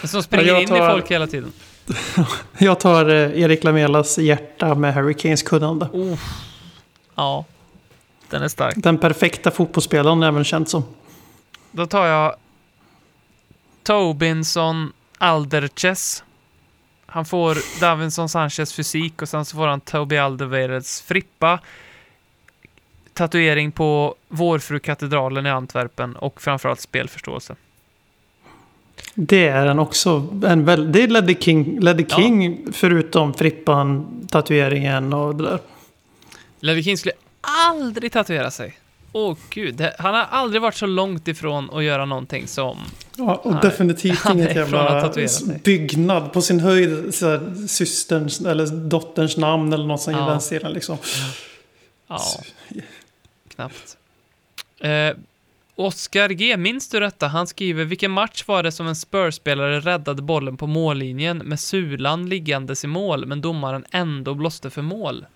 Men Som springer Ja, jag in tar- i folk hela tiden. Jag tar eh, Erik Lamelas hjärta med Harry Kanes kunnande. Oh. Ja, den är stark. Den perfekta fotbollsspelaren även känt som. Då tar jag Tobinson Alderches. Han får Davinson Sanchez fysik och sen så får han Toby Alderweirelds frippa. Tatuering på Vårfrukatedralen i Antwerpen och framförallt spelförståelse. Det är en också. En väl, det är Leddy King, Leddy Ja. King förutom frippan, tatueringen och det där. Levi King skulle aldrig tatuera sig. Åh gud, det, han har aldrig varit så långt ifrån att göra någonting som... Ja, och Nej, definitivt han inget jävla byggnad. På sin höjd så här, systerns eller dotterns namn eller något sånt i Ja. den stilen liksom. Ja, knappt. Eh, Oskar G, minns du detta? Han skriver, vilken match var det som en Spurs-spelare räddade bollen på mållinjen med Sulan liggandes i mål, men domaren ändå blåste för mål?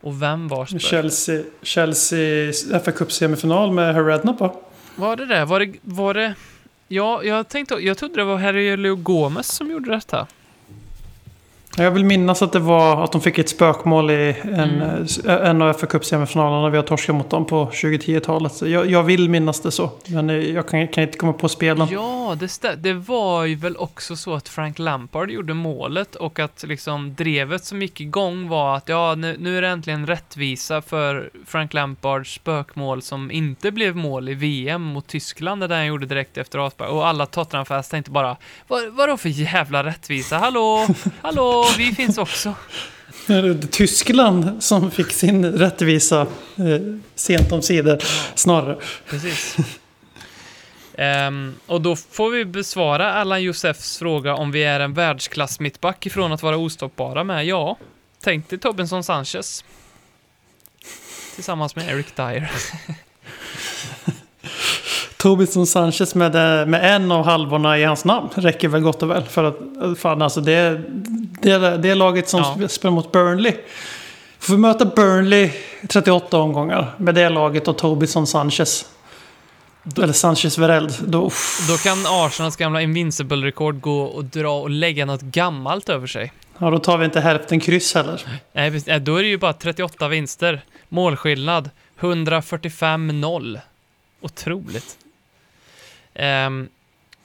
Och vem var spök? Chelsea, Chelsea FA Cup-semifinal med Harry Redknapp va? Var det det? Var det... Var det... Ja, jag tänkte... Jag trodde det var Harry Leo Gomez som gjorde detta. Jag vill minnas att det var att de fick ett spökmål i en, Mm. eh, en av FA Cup-semifinalerna vi har torskat mot dem på 2010-talet. Så Jag, jag vill minnas det så. Men eh, jag kan, kan inte komma på spelen. Ja, det, det var ju väl också så att Frank Lampard gjorde målet och att liksom drevet som gick igång var att ja, nu, nu är det äntligen rättvisa för Frank Lampards spökmål som inte blev mål i VM mot Tyskland, det där han gjorde direkt efter avspark. Och alla Tottenham-fans tänkte bara, vad, vadå för jävla rättvisa? Hallå, hallå, vi finns också. Tyskland som fick sin rättvisa eh, sent om sidor snarare. Precis. Ehm, och då får vi besvara Allan Josefs fråga om vi är en världsklass mittback ifrån att vara ostoppbara med ja. Tänk dig Tobinson Sanchez. Tillsammans med Eric Dyer. Tobinson Sanchez med, eh, med en av halvorna i hans namn räcker väl gott och väl. För att eh, fan alltså det, det, det laget som Ja. spelar mot Burnley. Får vi möta Burnley 38 omgångar med det laget och Tobinson Sanchez. Eller Sanchez Vereld. Då. Då kan Arsenals gamla Invincible-rekord gå och dra och lägga något gammalt över sig. ja, då tar vi inte hälften kryss heller. Nej, då är det ju bara 38 vinster. Målskillnad 145-0. Otroligt. Ehm,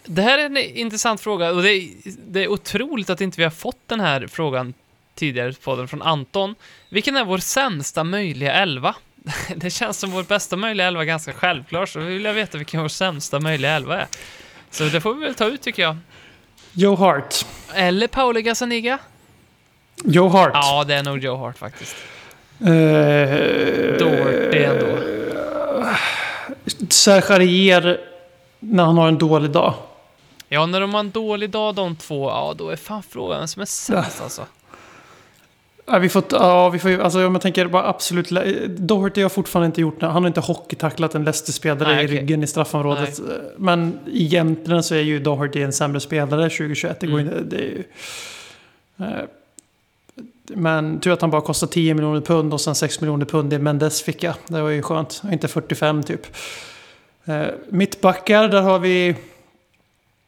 det här är en intressant fråga och det är, det är otroligt att inte vi har fått den här frågan tidigare på den från Anton. Vilken är vår sämsta möjliga elva? Det känns som vår bästa möjliga elva ganska självklar, så vill jag veta vilken vår sämsta möjliga elva är. Så det får vi väl ta ut tycker jag. Joe Hart. Eller Paolo Gazzaniga? Joe Hart. Ja, det är nog Joe Hart faktiskt. Eh, Doherty ändå. Serge när han har en dålig dag. Ja, när de har en dålig dag de två, ja då är fan frågan vem som är sämst alltså. Ja, vi får, ja, vi får, ju- alltså om jag tänker bara absolut... Doherty har fortfarande inte gjort det. Han har inte hockeytacklat en Leicester-spelare Nej, i okej. ryggen i straffområdet. Men egentligen så är ju Doherty en sämre spelare 2021. Det går Mm. inte... Det är ju, eh, men tur att han bara kostar 10 miljoner pund och sen 6 miljoner pund i Mendes ficka. Det var ju skönt. Inte 45 typ. Eh, mittbackar, där har vi...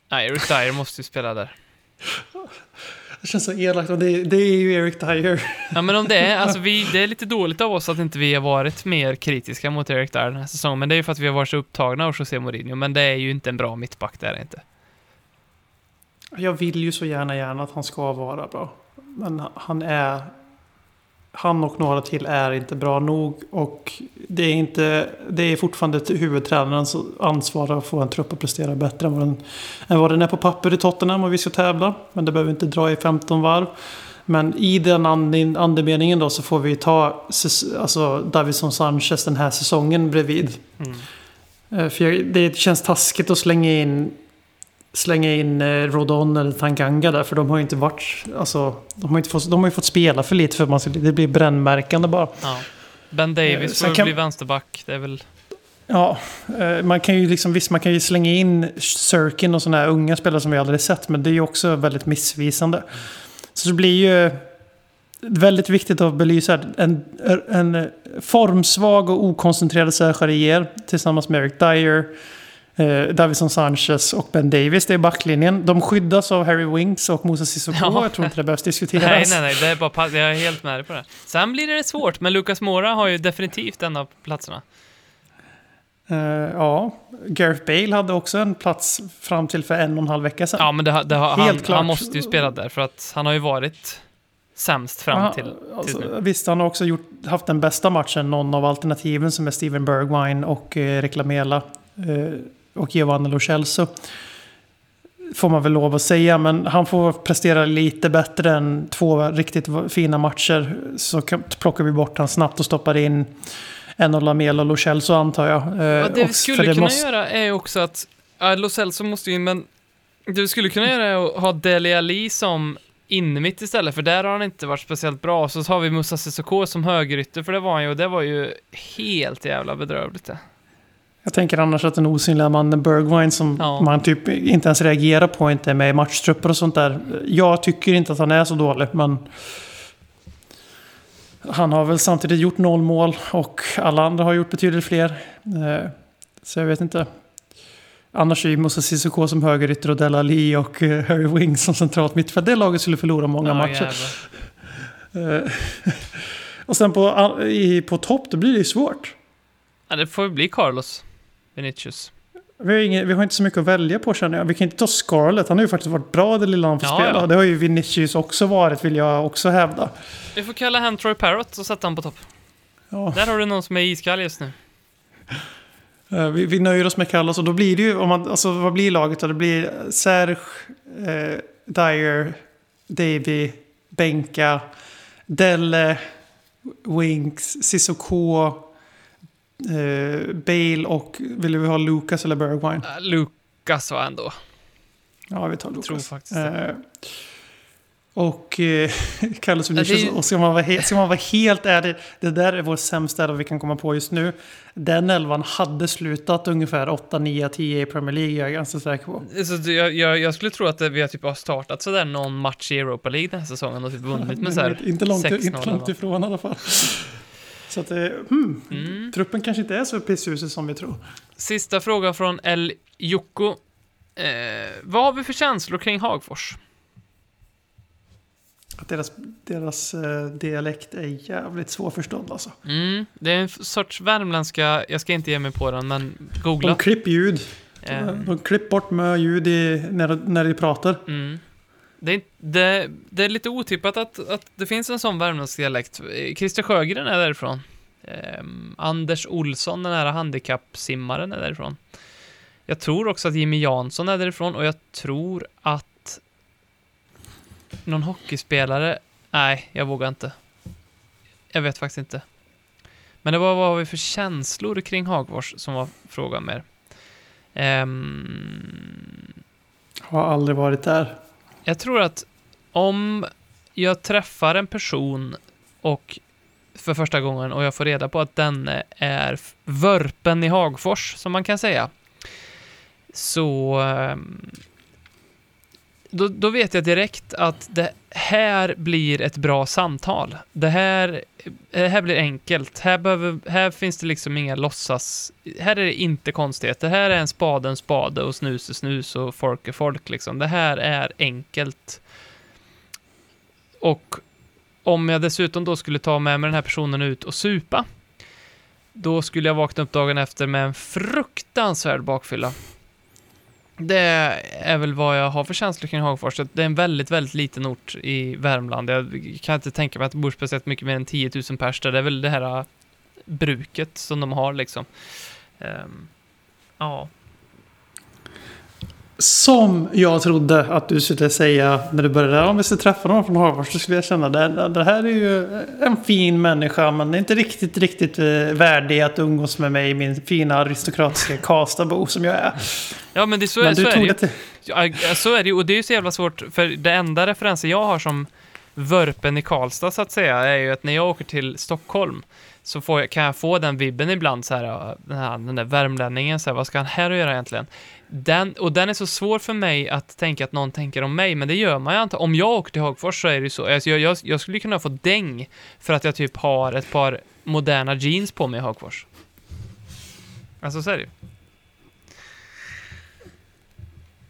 Nej, Eric Dyer måste ju spela där. Det känns så elakt. och Det, det är ju Eric Dyer. Ja, men om det är, alltså vi, det är lite dåligt av oss att inte vi har varit mer kritiska mot Eric Dyer den här säsongen, men det är ju för att vi har varit så upptagna av José Mourinho, men det är ju inte en bra mittback, det är det inte. Jag vill ju så gärna gärna att han ska vara bra. Men han är... Han och några till är inte bra nog. Och det är, inte, det är fortfarande huvudtränarens ansvar att få en trupp att prestera bättre än vad, den, än vad den är på papper i Tottenham och vi ska tävla. Men det behöver inte dra i 15 varv. Men i den ande- andemeningen då så får vi ta alltså Davison Sanchez den här säsongen bredvid. Mm. Eh, För det känns taskigt att slänga in slänga in eh, Rodon eller Tanganga där. För de har ju inte varit... Alltså, de har, inte fått, de har ju fått spela för lite för man det blir brännmärkande bara. Ja. Ben Eh, Davis får kan- bli vänsterback, det är väl... Ja, eh, man kan ju liksom, visst man kan ju slänga in Sirkin och sådana här unga spelare som vi aldrig sett. Men det är ju också väldigt missvisande. Så det blir ju väldigt viktigt att belysa en, en formsvag och okoncentrerad Serge tillsammans med Eric Dyer. Eh, Davison Sanchez och Ben Davis, det är backlinjen. De skyddas av Harry Winks och Moses Sissoko. Ja. Jag tror inte det behövs diskuteras. Nej, nej, nej, det är bara jag är helt med dig på det. Sen blir det svårt, men Lucas Mora har ju definitivt en av platserna. Eh, ja, Gareth Bale hade också en plats fram till för en och en halv vecka sedan. Ja, men det, det han, Helt klart. han måste ju spela där, för att han har ju varit sämst fram Ja, till, till alltså, nu. Visst, han har också gjort, haft den bästa matchen, någon av alternativen som är Steven Bergwijn och eh, Reklamela eh, och Giovanni Lo Celso. Får man väl lov att säga, men han får prestera lite bättre än två riktigt fina matcher. Så plockar vi bort han snabbt och stoppar in en av Lamela och Lo Celso antar jag. Eh, Ja, det vi skulle det kunna måste- göra är också att... Ja, Lo Celso måste ju in, men... Det vi skulle kunna göra är att ha Dele Alli som innermitt istället, för där har han inte varit speciellt bra. Så har vi Moussa Sissoko som högerytter, för det var han ju, och det var ju helt jävla bedrövligt det. Jag tänker annars att den osynliga mannen Bergwijn som Ja. man typ inte ens reagerar på, inte är med i matchtrupper och sånt där. Jag tycker inte att han är så dålig, men... Han har väl samtidigt gjort noll mål och alla andra har gjort betydligt fler. Eh, Så jag vet inte. Annars är ju Moussa Sissoko som högerytter och Della Ali och eh, Harry Wings som centralt mittfält. Det laget skulle förlora många Ja, matcher. Eh, och sen på, i, på topp, då blir det ju svårt. Ja, det får bli Carlos Vinicius. Vi har, inget, vi har inte så mycket att välja på känner jag. Vi kan inte ta Scarlett. Han har ju faktiskt varit bra det lilla han får Ja, spela. ja. Det har ju Vinicius också varit vill jag också hävda. Vi får kalla han Troy Parrott och sätta han på topp. Ja. Där har du någon som är iskall just nu. Eh, Vi, vi nöjer oss med Kallas och då blir det ju, om man, alltså vad blir laget då? Det blir Serge, eh, Dyer, Davy, Benka, Delle, Winks, Sissoko, eh, Bale och vill vi ha Lucas eller Bergwine? Äh, Lucas var ändå. Ja, vi tar Lucas. Tror faktiskt. Eh, och eh, Carlos Ja, Vinicius, det är- och ska man, vara ska man vara helt ärlig, det där är vår sämsta elva vi kan komma på just nu. Den elvan hade slutat ungefär 8, 9, 10 i Premier League, jag är ganska säker på. Så det- jag, jag, jag skulle tro att vi har typ har startat sådär någon match i Europa League den här säsongen och typ vunnit med såhär inte, långt, 6-0 inte långt ifrån i alla fall. Så att, eh, hmm, Mm. truppen kanske inte är så pissusig som vi tror. Sista frågan från El Jocko. Eh, vad har vi för känslor kring Hagfors? Att deras, deras eh, dialekt är jävligt svårförstådd alltså. Mm, det är en sorts värmländska, jag ska inte ge mig på den, men googla. De klipper ljud. Eh, De klipper bort med ljud i, när, när de pratar. Mm. Det, är, det, det är lite otippat att, att det finns en sån Värmlandsdialekt. Christer Sjögren är därifrån. Eh, Anders Olsson, den här handikappsimmaren, är därifrån. Jag tror också att Jimmy Jansson är därifrån och jag tror att någon hockeyspelare... Nej, jag vågar inte. Jag vet faktiskt inte. Men det var vad har vi för känslor kring Hagfors som var frågan mer. Um... Har aldrig varit där jag tror att om jag träffar en person och för första gången och jag får reda på att den är vörpen i Hagfors, som man kan säga, så ehm, då, då vet jag direkt att det här blir ett bra samtal. Det här, det här blir enkelt. Här, behöver, här finns det liksom inga låtsas... Här är det inte konstigheter. Här är en spade en spade och snus är snus och folk är folk liksom. Det här är enkelt. Och om jag dessutom då skulle ta med mig den här personen ut och supa, då skulle jag vakna upp dagen efter med en fruktansvärd bakfylla. Det är väl vad jag har för känslor kring Hagfors. Det är en väldigt, väldigt liten ort i Värmland. Jag kan inte tänka mig att det bor speciellt mycket mer än 10 000 pers där. Det är väl det här äh, bruket som de har liksom. Um, ja. Som jag trodde att du skulle säga när du började. Om vi ska träffa någon från Harvard så skulle jag känna det, det här är ju en fin människa men det är inte riktigt, riktigt eh, värdig att umgås med mig, min fina aristokratiska Karlstadbo som jag är. ja, men det, så, Men så du är det ju. till... Ja, så är det ju, och det är ju så jävla svårt, för det enda referensen jag har som vörpen i Karlstad, så att säga, är ju att när jag åker till Stockholm, så får jag, kan jag få den vibben ibland, så här, den, här, den där värmlänningen, så här, vad ska han här och göra egentligen? Den, och den är så svår för mig att tänka att någon tänker om mig, men det gör man ju inte. Om jag åker till Hagfors så är det ju så, alltså, jag, jag, jag skulle kunna få däng för att jag typ har ett par moderna jeans på mig i Hagfors. Alltså så är det ju.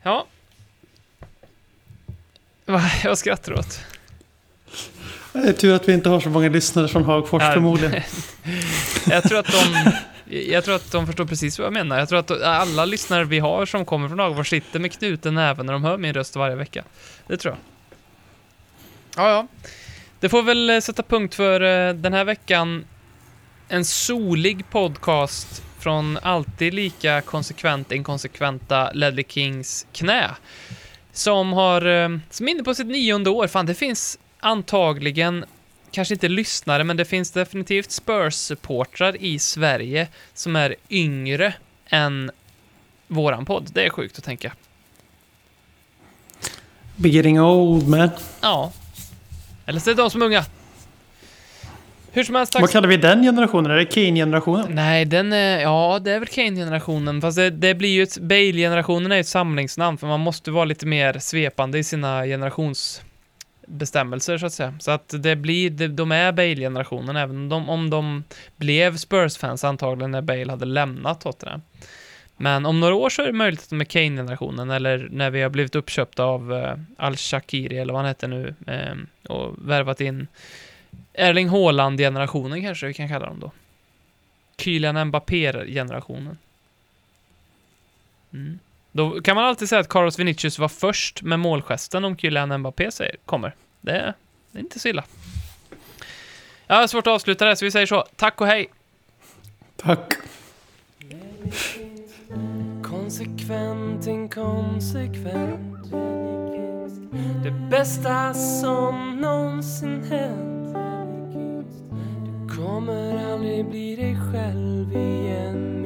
Ja. Vad Jag skrattar åt. Det är tur att vi inte har så många lyssnare från Hagfors Ja. förmodligen. Jag tror att de... Jag tror att de förstår precis vad jag menar. Jag tror att alla lyssnare vi har som kommer från Hagfors sitter med knuten näven när de hör min röst varje vecka. Det tror jag. Ja, ja. Det får väl eh, sätta punkt för eh, den här veckan. En solig podcast från alltid lika konsekvent inkonsekventa Ledley Kings knä. Som har, eh, som är inne på sitt nionde år. Fan, det finns antagligen kanske inte lyssnare, men det finns definitivt Spurs-supportrar i Sverige som är yngre än våran podd. Det är sjukt att tänka. Be getting old man. Ja. Eller så är det de som är unga. Hur som helst, tack Vad kallar vi den generationen? Är det Kane-generationen? Nej, den är... Ja, det är väl Kane-generationen. Fast det, det blir ju ett... Bale-generationen är ju ett samlingsnamn, för man måste vara lite mer svepande i sina generations bestämmelser så att säga. Så att det blir, de, de är Bale-generationen, även om de, om de blev Spurs-fans antagligen när Bale hade lämnat Tottenham. Men om några år så är det möjligt att de är Kane-generationen, eller när vi har blivit uppköpta av eh, Al-Shakiri, eller vad han heter nu, eh, och värvat in Erling Haaland-generationen kanske vi kan kalla dem då. Kylian Mbappé-generationen. Mm. Då kan man alltid säga att Carlos Vinicius var först med målgesten om Kylian Mbappé säger, kommer. Det är, det är inte så illa. Jag har svårt att avsluta det, så vi säger så. Tack och hej! Tack. Konsekvent, inkonsekvent Det bästa som någonsin hänt Du kommer aldrig bli dig själv igen